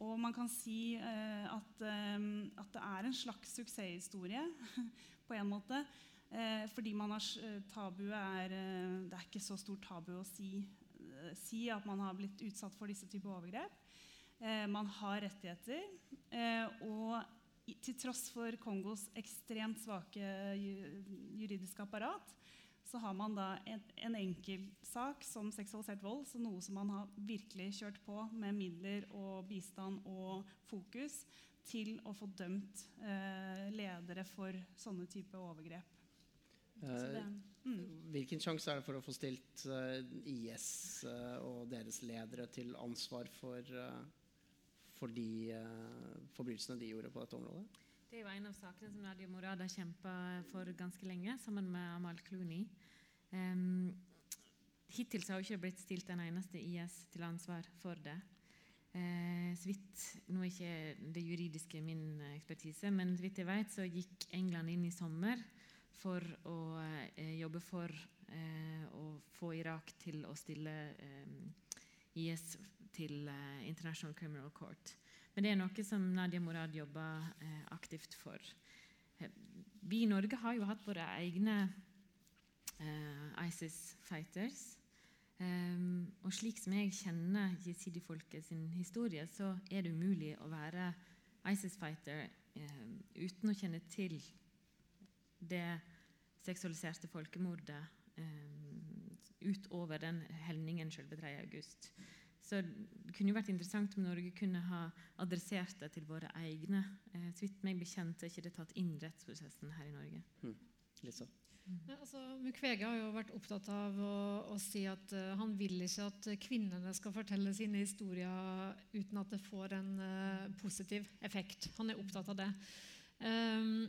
Og man kan si at, at det er en slags suksesshistorie på en måte. Eh, fordi man har, tabuet er, eh, det er ikke så stort tabu å si, eh, si, at man har blitt utsatt for disse typer overgrep. Eh, man har rettigheter. Eh, og til tross for Kongos ekstremt svake juridiske apparat, så har man da en, en enkeltsak som seksualisert vold, så noe som man har virkelig kjørt på med midler og bistand og fokus til å få dømt ledere for sånne typer overgrep. Eh, mm. Hvilken sjanse er det for å få stilt eh, IS eh, og deres ledere til ansvar for, for de forbrytelsene de gjorde på dette området? Det er jo en av sakene som Nadia Morad har kjempa for ganske lenge, sammen med Amal Clooney. Um, hittil har jo ikke blitt stilt en eneste IS til ansvar for det. Uh, så vidt, Nå er ikke det juridiske min ekspertise, men så vidt jeg vet, så gikk England inn i sommer for å eh, jobbe for eh, å få Irak til å stille eh, IS til International Criminal Court. Men det er noe som Nadia Morad jobber aktivt for. Vi i Norge har jo hatt våre egne ISIS-fighters. Um, og slik som jeg kjenner jesidi-folket sin historie, så er det umulig å være ISIS-fighter um, uten å kjenne til det seksualiserte folkemordet um, utover den helningen selve 3. august. Så det kunne jo vært interessant om Norge kunne ha adressert det til våre egne. Eh, så vidt meg bekjent er ikke det tatt inn rettsprosessen her i Norge. Mm. Lisa. Ja, altså, Mukwege har jo vært opptatt av å, å si at uh, han vil ikke at kvinnene skal fortelle sine historier uten at det får en uh, positiv effekt. Han er opptatt av det. Um,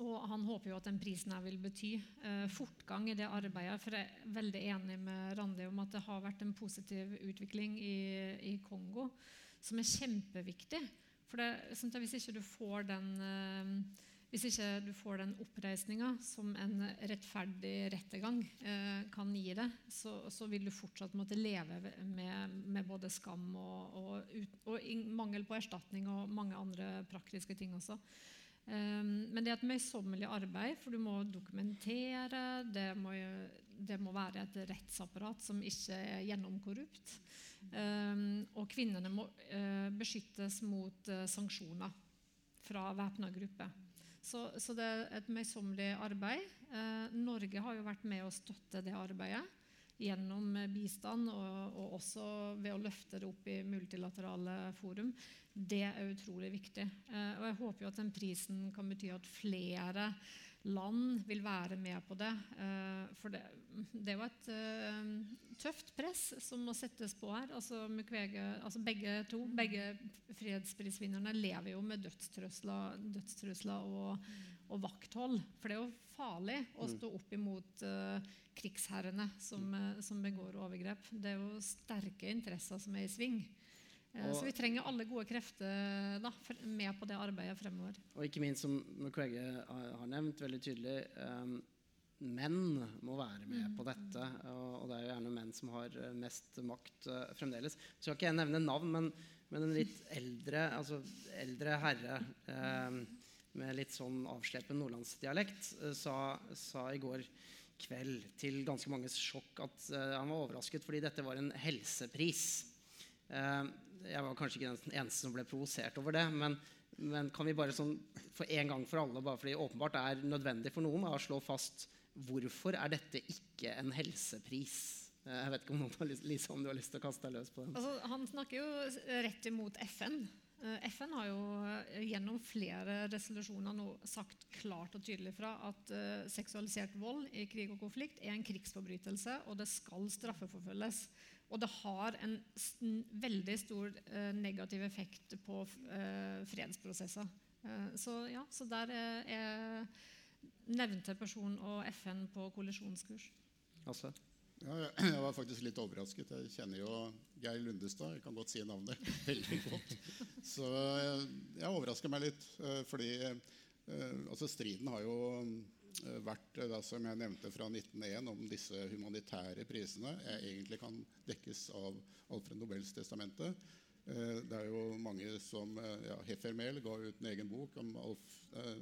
og han håper jo at den prisen her vil bety eh, fortgang i det arbeidet. For jeg er veldig enig med Randi om at det har vært en positiv utvikling i, i Kongo som er kjempeviktig. For det, sånn hvis ikke du får den hvis ikke du får den oppreisninga som en rettferdig rettergang eh, kan gi deg, så, så, vil du fortsatt måtte leve med, med både skam og, og, ut, og, mangel på erstatning og mange andre praktiske ting også. Um, men det er et møysommelig arbeid, for du må dokumentere. Det må, det må være et rettsapparat som ikke er gjennomkorrupt. Um, og kvinnene må uh, beskyttes mot uh, sanksjoner fra væpna grupper. Så, så, det er et møysommelig arbeid. Eh, Norge har jo vært med å støtte det arbeidet gjennom bistand og, og, også ved å løfte det opp i multilaterale forum. Det er utrolig viktig. Eh, og jeg håper jo at den prisen kan bety at flere land vil være med på det. Eh, for det, det er jo et tøft press som må settes på her. Altså, Mukwege, altså begge to, begge fredsprisvinnerne lever jo med dødstrusler, dødstrusler og, og, vakthold. For det er jo farlig å mm. stå opp imot uh, krigsherrene som, som begår overgrep. Det er jo sterke interesser som er i sving. Og, så vi trenger alle gode krefter da, med på det arbeidet fremover. Og ikke minst, som McCragge har nevnt veldig tydelig, um, menn må være med mm. på dette. Og, det er jo gjerne menn som har mest makt uh, fremdeles. Så skal ikke jeg nevne navn, men, men en litt eldre, altså eldre herre um, med litt sånn avslepen nordlandsdialekt uh, sa, sa, i går kveld til ganske manges sjokk at uh, han var overrasket fordi dette var en helsepris. Uh, jeg var kanskje ikke den eneste som ble provosert over det. Men, men, kan vi bare sånn, for en gang for alle, bare fordi det åpenbart er nødvendig for noen, å slå fast hvorfor er dette ikke en helsepris? Eh, jeg vet ikke om, noen, Lisa, om du har lyst til å kaste deg løs på den. Altså, han snakker jo rett imot FN. Eh, FN har jo eh, gjennom flere resolusjoner nå sagt klart og tydelig fra at uh, seksualisert vold i krig og konflikt er en krigsforbrytelse, og det skal straffeforfølges. Og det har en veldig stor eh, negativ effekt på eh, fredsprosesser. Eh, så ja, så der er nevnte person og FN på kollisjonskurs. Altså. Ja, jeg var faktisk litt overrasket. Jeg kjenner jo Geir Lundestad. Jeg kan godt si navnet veldig godt. Så jeg overrasker meg litt. Eh, fordi eh, altså striden har jo Eh, vært, eh, da, som jeg nevnte fra 1901, om disse humanitære prisene egentlig kan dekkes av Alfred Nobels testamente. Eh, det er jo mange som ja, Heffermel ga ut en egen bok om Alf,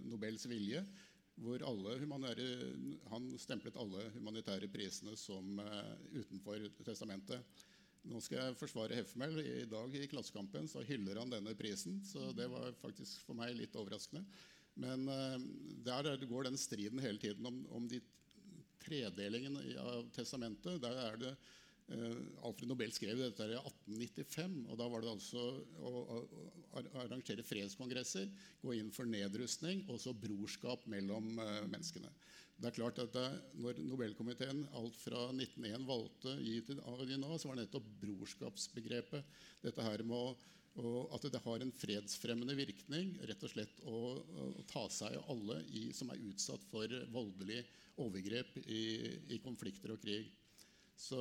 Nobels vilje. Hvor Han stemplet alle humanitære prisene som utenfor testamentet. Nå skal jeg forsvare Hefmel. I dag i Klassekampen så hyller han denne prisen. Så det var faktisk for meg litt overraskende. Men uh, der går den striden hele tiden om, om de tredelingen av testamentet. Der er det Alfred Nobel skrev dette i 1895. og Da var det altså å, arrangere fredskongresser, gå inn for nedrustning og så brorskap mellom uh, menneskene. Det er klart at det, Når Nobelkomiteen alt fra 1901 valgte gi til Avadina, så var det nettopp brorskapsbegrepet. Dette her med at det har en fredsfremmende virkning rett og slett å, å ta seg av alle i, som er utsatt for voldelig overgrep i, i konflikter og krig. Så,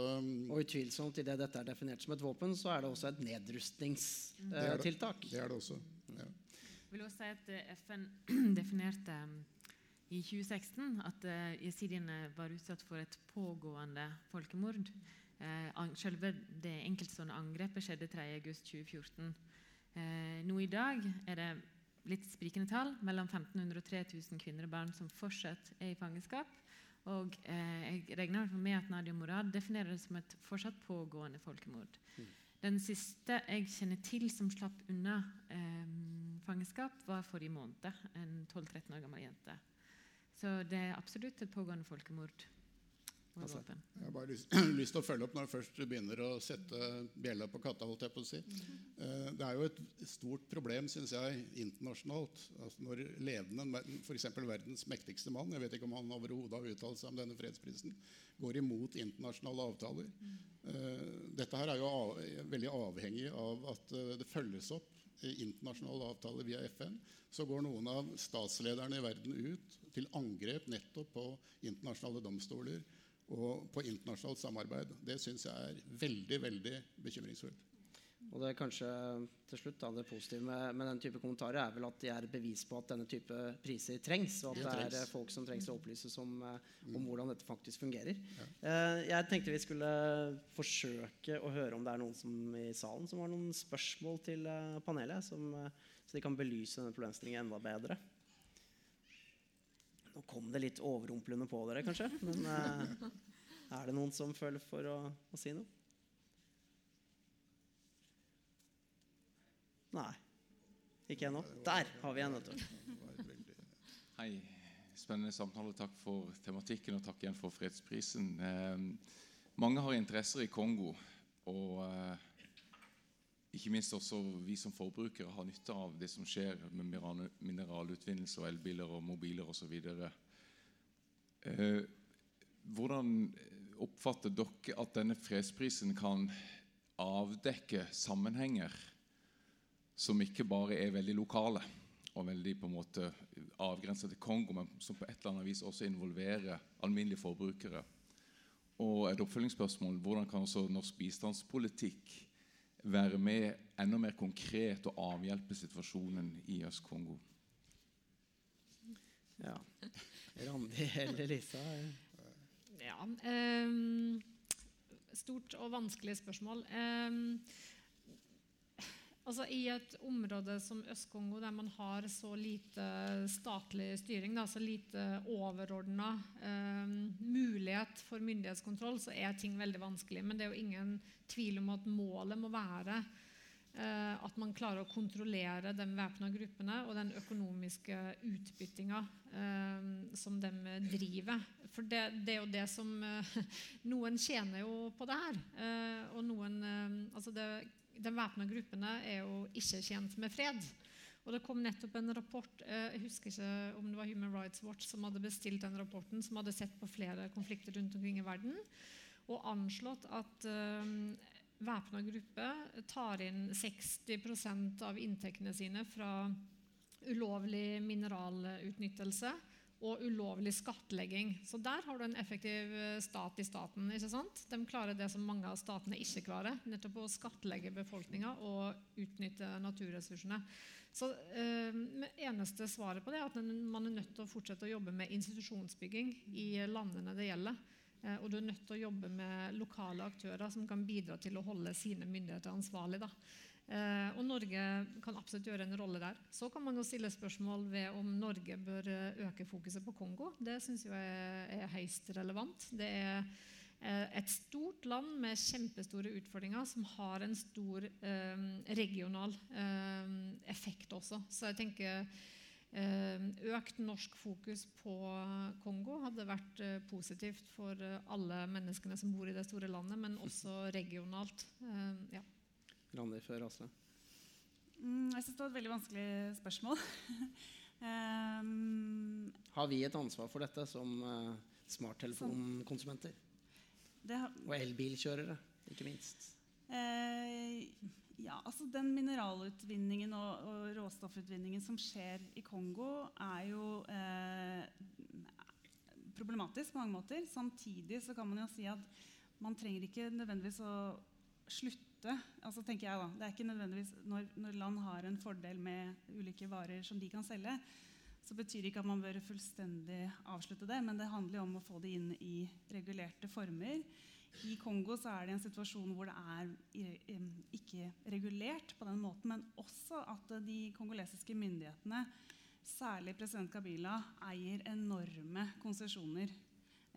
og utvilsomt idet dette er definert som et våpen, så er det også et nedrustningstiltak. Det, det, er det også. Ja. Jeg vil også si at FN definerte i 2016 at jesidiene var utsatt for et pågående folkemord. Selve det enkeltstående angrepet skjedde 3.8.2014. Uh, nå i dag er det litt sprikende tall. Mellom 1500 og 3000 kvinner og barn som fortsatt er i fangenskap. Og eh, jeg regner med at Nadia Morad definerer det som et fortsatt pågående folkemord. Mm. Den siste jeg kjenner til som slapp unna eh, fangenskap, var forrige måned. En 12-13 år gammel jente. Så det er absolutt et pågående folkemord. Altså, jeg har bare lyst, lyst, til å følge opp når du først begynner å sette bjella på katta. holdt jeg på å si. Uh, det er jo et stort problem synes jeg, internasjonalt altså når ledende, f.eks. verdens mektigste mann jeg vet ikke om han overhodet har uttalt seg om denne fredsprisen, går imot internasjonale avtaler. Uh, dette her er jo av, veldig avhengig av at uh, det følges opp internasjonale avtaler via FN. Så går noen av statslederne i verden ut til angrep nettopp på internasjonale domstoler og på internasjonalt samarbeid. Det syns jeg er veldig veldig bekymringsfullt. Og det er kanskje til slutt da, det positive med, med den type kommentarer er vel at de er bevis på at denne type priser trengs, og at det, det er folk som trengs å opplyses om, eh, om mm. hvordan dette faktisk fungerer. Ja. Uh, jeg tenkte vi skulle forsøke å høre om det er noen som, i salen som har noen spørsmål til uh, panelet, som, så de kan belyse denne problemstillingen enda bedre. Nå kom det litt overrumplende på dere, kanskje. Men eh, er det noen som føler for å, å si noe? Nei. Ikke ennå. Der har vi en, vet du. Hei. Spennende samtale. Takk for tematikken, og takk igjen for fredsprisen. Eh, mange har interesser i Kongo. Og eh, ikke minst også vi som forbrukere har nytte av det som skjer med mineralutvinnelse og elbiler og mobiler osv. Eh, hvordan oppfatter dere at denne fredsprisen kan avdekke sammenhenger som ikke bare er veldig lokale og veldig på en måte avgrenset til Kongo, men som på et eller annet vis også involverer alminnelige forbrukere? Og et oppfølgingsspørsmål hvordan kan også norsk bistandspolitikk være med enda mer konkret og avhjelpe situasjonen i Øst-Kongo? Ja. Randi eller Lisa? Ja. Um, stort og vanskelig spørsmål. Um, altså I et område som Øst-Kongo, der man har så lite statlig styring, da, så lite overordna eh, mulighet for myndighetskontroll, så er ting veldig vanskelig. Men det er jo ingen tvil om at målet må være eh, at man klarer å kontrollere de væpna gruppene og den økonomiske utbyttinga eh, som de driver. For det, det, er jo det som uh, Noen tjener jo på det her. og noen altså det, De væpna gruppene er jo ikke tjent med fred. Og Det kom nettopp en rapport jeg husker ikke om det var Human Rights Watch som hadde bestilt den rapporten, som hadde sett på flere konflikter rundt omkring i verden og anslått at uh, væpna grupper tar inn 60 av inntektene sine fra ulovlig mineralutnyttelse og ulovlig skattlegging. Så der har du en effektiv eh, stat i staten. ikke sant? De klarer det som mange av statene ikke klarer. Nettopp å skattlegge befolkninga og utnytte naturressursene. Så eh, eneste svaret på det er at man er nødt til å fortsette å jobbe med institusjonsbygging i landene det gjelder. Eh, og du er nødt til å jobbe med lokale aktører som kan bidra til å holde sine myndigheter ansvarlig. Da. Eh, og Norge kan absolutt gjøre en rolle der. Så kan man jo stille spørsmål ved om Norge bør eh, øke fokuset på Kongo. Det syns jeg er, høyst relevant. Det er et stort land med kjempestore utfordringer som har en stor eh, regional eh, effekt også. Så jeg tenker Eh, økt norsk fokus på Kongo hadde vært eh, positivt for eh, alle menneskene som bor i det store landet, men også regionalt. Ja. Randi før Asle. Mm, jeg syns det var et veldig vanskelig spørsmål. um, Har vi et ansvar for dette som uh, smarttelefonkonsumenter? Og elbilkjørere, ikke minst. Uh, ja, altså Den mineralutvinningen og, og, råstoffutvinningen som skjer i Kongo, er jo eh, problematisk på mange måter. Samtidig så kan man jo si at man trenger ikke nødvendigvis å slutte. Altså tenker jeg da, Det er ikke nødvendigvis når, når land har en fordel med ulike varer som de kan selge, så betyr det ikke at man bør fullstendig avslutte det, men det handler jo om å få det inn i regulerte former. I Kongo så er det en situasjon hvor det er ikke regulert på den måten, men også at de kongolesiske myndighetene, særlig president Kabila, eier enorme konsesjoner.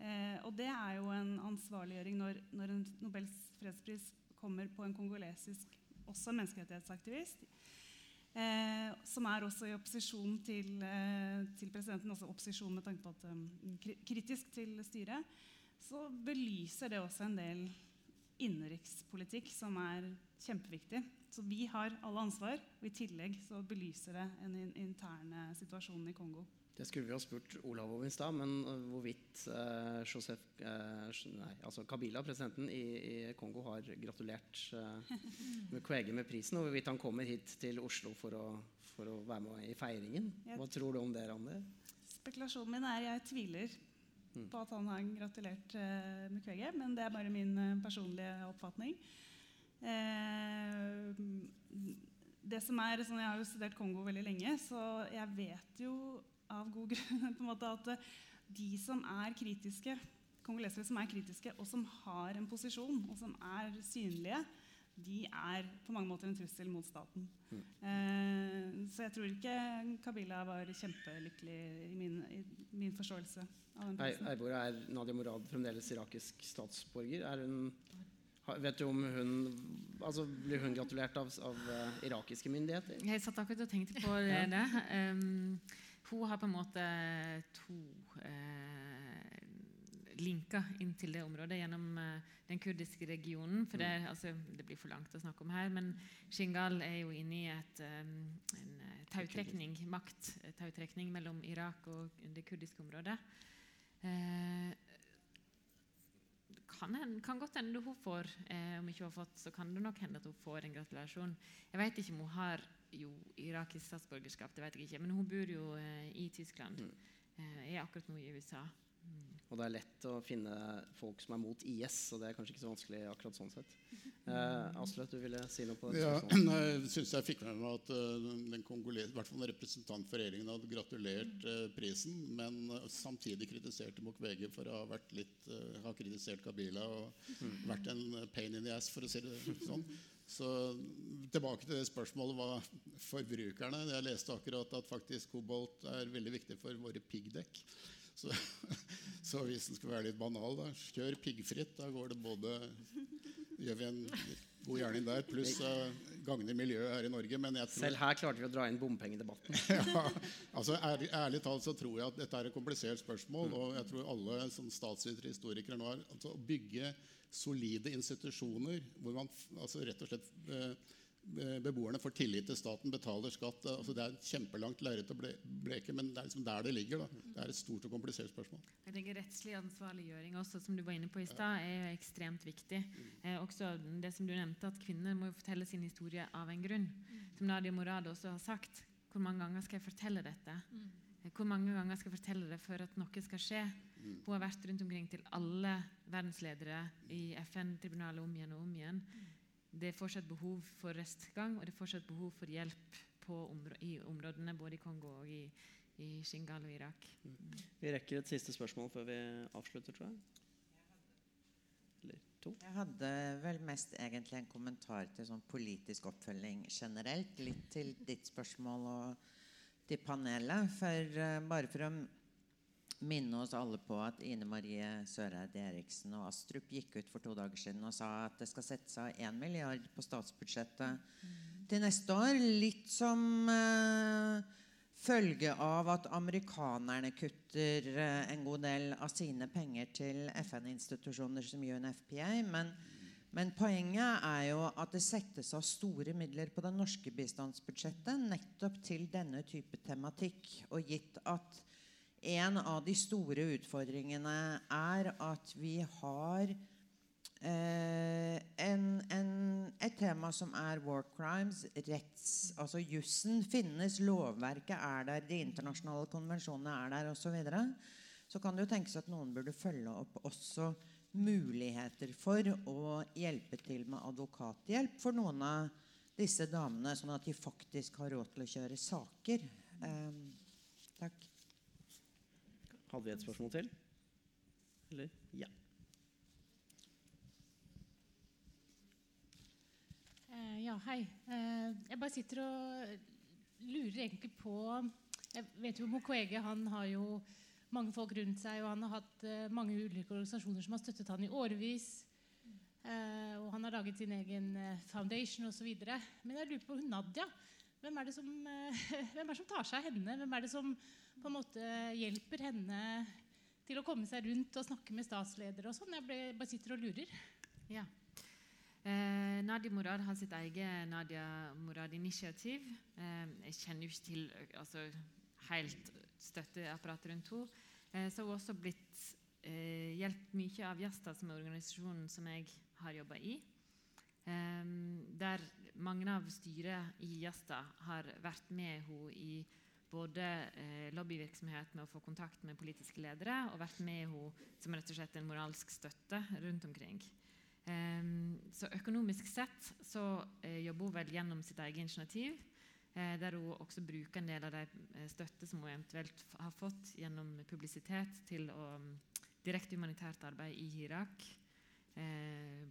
Eh, og det er jo en ansvarliggjøring når, når en Nobels fredspris kommer på en kongolesisk også menneskerettighetsaktivist Eh, som er også i opposisjon til, eh, til, presidenten, også opposisjon med tanke på at um, kritisk til styret, så belyser det også en del innenrikspolitikk som er kjempeviktig. Så vi har alle ansvar, og i tillegg så belyser det en interne situasjon i Kongo. Det skulle vi ha spurt Olav om i stad, men øh, hvorvidt eh, Josef, eh, nei, altså Kabila, presidenten i, i, Kongo, har gratulert uh, Mukwege med prisen, og hvorvidt han kommer hit til Oslo for å, for å være med i feiringen. Hva tror du om det, Randi? Spekulasjonen min er jeg tviler mm. på at han har gratulert uh, Mukwege, men det er bare min personlige oppfatning. det som er, sånn, Jeg har jo studert Kongo veldig lenge, så jeg vet jo av god grunn på en måte at eh, de som er kritiske, kongolesere som er kritiske, og som har en posisjon, og som er synlige, de er på mange måter en trussel mot staten. Mm. Eh, så jeg tror ikke Kabila var kjempelykkelig i min, i min forståelse. av den prisen. Eivor, er Nadia Morad fremdeles irakisk statsborger? Er hun, vet du om hun altså Blir hun gratulert av, av uh, irakiske myndigheter? Jeg satt akkurat og tenkte på det. ja. um, hun har på en måte to eh, linker inn til det området gjennom eh, den kurdiske regionen. for det, mm. altså, det, blir for langt å snakke om her, men Shingal er jo inne i et, um, en eh, tautrekning, makttautrekning mellom Irak og det kurdiske området. Eh, kan, kan, godt hende hun får eh, Om ikke hun har fått, så kan det nok hende at hun får en gratulasjon. Jeg vet ikke om hun har jo irakisk statsborgerskap, det vet jeg ikke. Men hun bor jo eh, i Tyskland. Mm. Eh, er akkurat nå i USA. Mm. Og det er lett å finne folk som er mot IS, så det er kanskje ikke så vanskelig akkurat sånn sett. Eh, Asløt, du ville si noe på det? Ja, jeg syns jeg fikk med meg at uh, den kongolese, i hvert fall en representant for regjeringen hadde gratulert uh, prisen, men uh, samtidig kritiserte Mukwege for å ha, vært litt, ha kritisert Kabila og mm. vært en pain in the ass, for å si det sånn. Så tilbake til det spørsmålet hva forbrukerne Jeg leste akkurat at faktisk kobolt er veldig viktig for våre piggdekk. Så, så, hvis den skal være litt banal, da, kjør piggfritt. Da går det både gjør vi en god gjerning der, pluss uh, gagner miljøet her i Norge. Tror, Selv her klarte vi å dra inn bompengedebatten. ja, altså ærlig, ærlig, talt så tror jeg at dette er et komplisert spørsmål. Og jeg tror alle som statsvitere historikere nå har altså, Å bygge solide institusjoner hvor man altså rett og slett eh, beboerne får tillit til staten, betaler skatt. Altså det er et kjempelangt lerret å bleke, men det er liksom der det ligger. Da. Det er et stort og komplisert spørsmål. Jeg tenker Rettslig ansvarliggjøring også, som du var inne på i stad, er jo ekstremt viktig. Eh, også det som du nevnte, at Kvinner må jo fortelle sin historie av en grunn. Som Nadia Morad også har sagt. Hvor mange ganger skal jeg fortelle dette? Hvor mange ganger skal jeg fortelle det for at noe skal skje? Mm. Hun har vært rundt omkring til alle verdensledere i FN-tribunalet om igjen og om igjen. Det er fortsatt behov for restgang, og det er fortsatt behov for hjelp områ i områdene både i Kongo og i, i Shingal og Irak. Mm. Vi rekker et siste spørsmål før vi avslutter, tror jeg. Eller to. Jeg hadde vel mest egentlig en kommentar til sånn politisk oppfølging generelt. Litt til ditt spørsmål og til panelet. For uh, bare for å minne oss alle på at Ine Marie Søreide Eriksen og Astrup gikk ut for to dager siden og sa at det skal settes av 1 milliard på statsbudsjettet mm. til neste år. Litt som eh, følge av at amerikanerne kutter eh, en god del av sine penger til FN-institusjoner som UNFPA. Men, men poenget er jo at det settes av store midler på det norske bistandsbudsjettet nettopp til denne type tematikk. Og gitt at en av de store utfordringene er at vi har eh, en, en, et tema som er war crimes. Retts, altså Jussen finnes, lovverket er der, de internasjonale konvensjonene er der osv. Så, videre. så kan det jo tenkes at noen burde følge opp også muligheter for å hjelpe til med advokathjelp for noen av disse damene, sånn at de faktisk har råd til å kjøre saker. Um, Takk. Hadde vi et spørsmål til? Eller? Ja. Eh, ja, hei. Eh, jeg bare sitter og lurer egentlig på Jeg vet jo Mukwege han har jo mange folk rundt seg, og han har hatt eh, mange ulike organisasjoner som har støttet han i årevis. Eh, og han har laget sin egen foundation osv. Men jeg lurer på Nadia. Hvem er, det som, hvem er det som tar seg av henne? Hvem er det som på en måte hjelper henne til å komme seg rundt og snakke med statsledere og sånn? Jeg ble, bare sitter og lurer. Ja. Eh, Nadia Murad har sitt eget Nadia Murad-initiativ. Eh, jeg kjenner jo ikke til altså, helt støtteapparatet rundt henne. Eh, så har hun også blitt eh, hjulpet mye av Jasta, som er organisasjonen som jeg har jobba i. Eh, der mange av styret i Jasta har vært med henne i både eh, lobbyvirksomhet med å få kontakt med politiske ledere, og vært med henne som rett og slett en moralsk støtte rundt omkring. Um, så økonomisk sett så uh, jobber hun vel gjennom sitt eget initiativ, uh, der hun også bruker en del av de støtte som hun eventuelt har fått gjennom publisitet, til å um, direkte humanitært arbeid i Irak,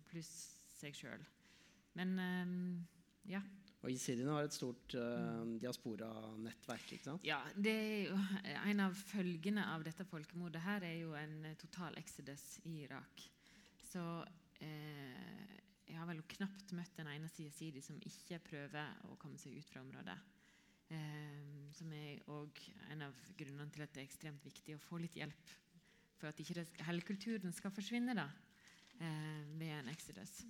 pluss seg sjøl. Men um, ja. Og Jesidiene har et stort uh, diaspora-nettverk. ikke sant? Ja, det er jo, En av følgene av dette folkemordet her er jo en total exodus i Irak. Så eh, jeg har vel knapt møtt en eneste jesidi som ikke prøver å komme seg ut fra området. Eh, som er òg en av grunnene til at det er ekstremt viktig å få litt hjelp. For at ikke hele kulturen skal forsvinne da, eh, ved en exodus.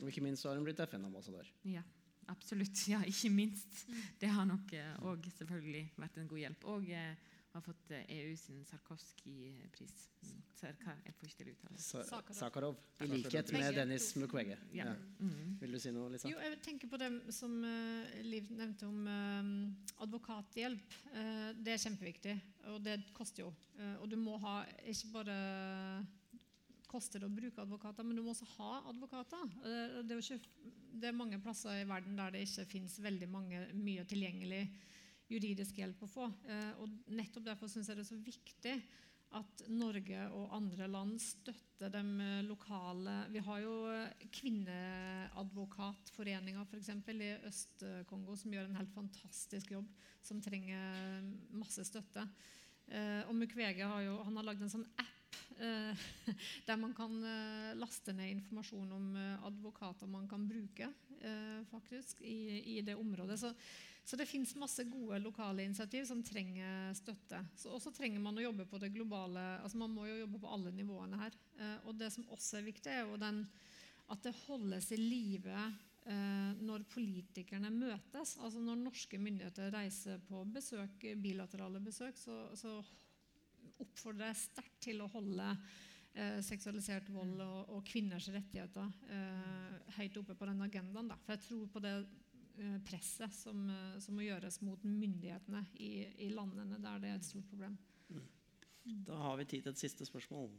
Og ikke minst har hun blitt FN-ambassadør. Ja, absolutt. Ja, ikke minst. Det har nok òg selvfølgelig vært en god hjelp. Og eh, har fått EU sin Sarkovskij-pris. Sarka, jeg får ikke til å uttale det. Sa Sakharov. I likhet med Dennis. Mukwege. Ja. Ja. Mm. Vil du si noe, Lisa? Jo, jeg tenker på det som eh, Liv nevnte om eh, advokathjelp. Eh, det er kjempeviktig, og det koster jo. Eh, og du må ha ikke bare koster det å bruke advokater, men du må også ha advokater. Eh, det, er ikke, det er mange plasser i verden der det ikke fins veldig mange, mye tilgjengelig juridisk hjelp å få. Eh, og nettopp derfor syns jeg det er så viktig at Norge og andre land støtter de eh, lokale Vi har jo Kvinneadvokatforeninga f.eks. i Øst-Kongo som gjør en helt fantastisk jobb, som trenger masse støtte. Og Mukwege har jo han har lagd en sånn app der man kan eh, laste ned informasjon om eh, advokater man kan bruke eh, faktisk i, i det området. Så, så det fins masse gode lokale initiativ som trenger støtte. Og Så trenger man å jobbe på det globale altså Man må jo jobbe på alle nivåene her. Eh, og det som også er viktig, er jo den, at det holdes i live eh, når politikerne møtes. Altså Når norske myndigheter reiser på besøk, bilaterale besøk, så, så oppfordrer jeg sterkt til å holde eh, seksualisert vold og, og kvinners rettigheter eh, høyt oppe på den agendaen. Da. For jeg tror på det eh, presset som, eh, som må gjøres mot myndighetene i, i landene der det er et stort problem. Da har vi tid til et siste spørsmål.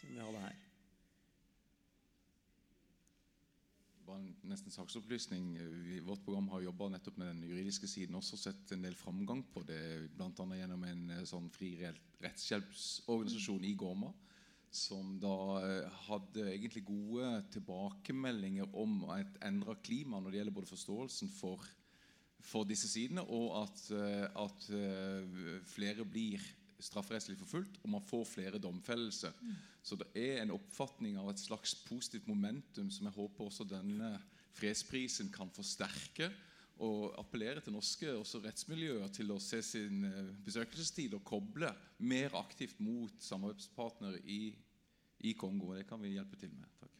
som vi hadde her. Bare en- nesten saksopplysning. Vi, vårt program har jobba nettopp med den juridiske siden. Også sett en del framgang på det, bl.a. gjennom en eh, sånn fri re- rettshjelpsorganisasjon i Goma. Som da eh, hadde egentlig gode tilbakemeldinger om et endra klima når det gjelder både forståelsen for, for disse sidene, og at, eh, at flere blir strafferettslig forfulgt, og man får flere domfellelser. Så det er en oppfatning av et slags positivt momentum som jeg håper også denne fredsprisen kan forsterke. Og appellere til norske også rettsmiljøer til å se sin eh, besøkelsestid og koble mer aktivt mot samarbeidspartnere i, i Kongo. Det kan vi hjelpe til med. Takk.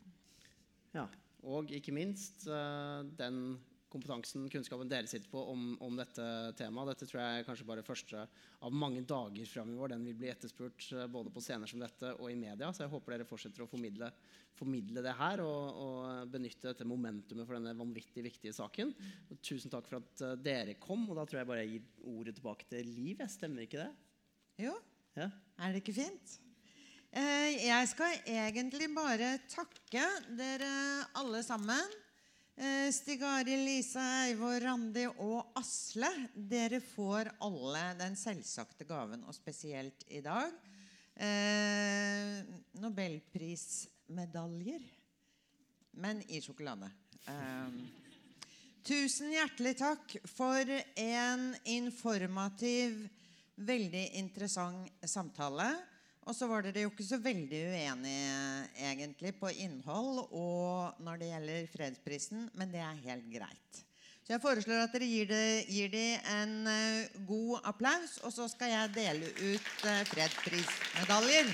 Ja, Og ikke minst eh, den kompetansen, kunnskapen dere sitter på om, om dette temaet. Dette tror jeg kanskje bare første av mange dager framover. Den vil bli etterspurt eh, både på scener som dette og i media. Så jeg håper dere fortsetter å formidle, formidle det her og, og benytte dette momentumet for denne vanvittig viktige saken. Og tusen takk for at eh, dere kom. Og da tror jeg bare jeg gir ordet tilbake til Liv. Jeg stemmer ikke det? Jo, Ja. er det ikke fint? Eh, Jeg skal egentlig bare takke dere alle sammen Stig Arild, Lisa, Eivor, Randi og Asle, dere får alle den selvsagte gaven, og spesielt i dag eh, Nobelprismedaljer, men i sjokolade. Eh, tusen hjertelig takk for en informativ, veldig interessant samtale. Og så var dere jo ikke så veldig uenige egentlig på innhold og når det gjelder fredsprisen, men det er helt greit. Så jeg foreslår at dere gir, det, gir de en uh, god applaus, og så skal jeg dele ut uh, fredsprismedaljer.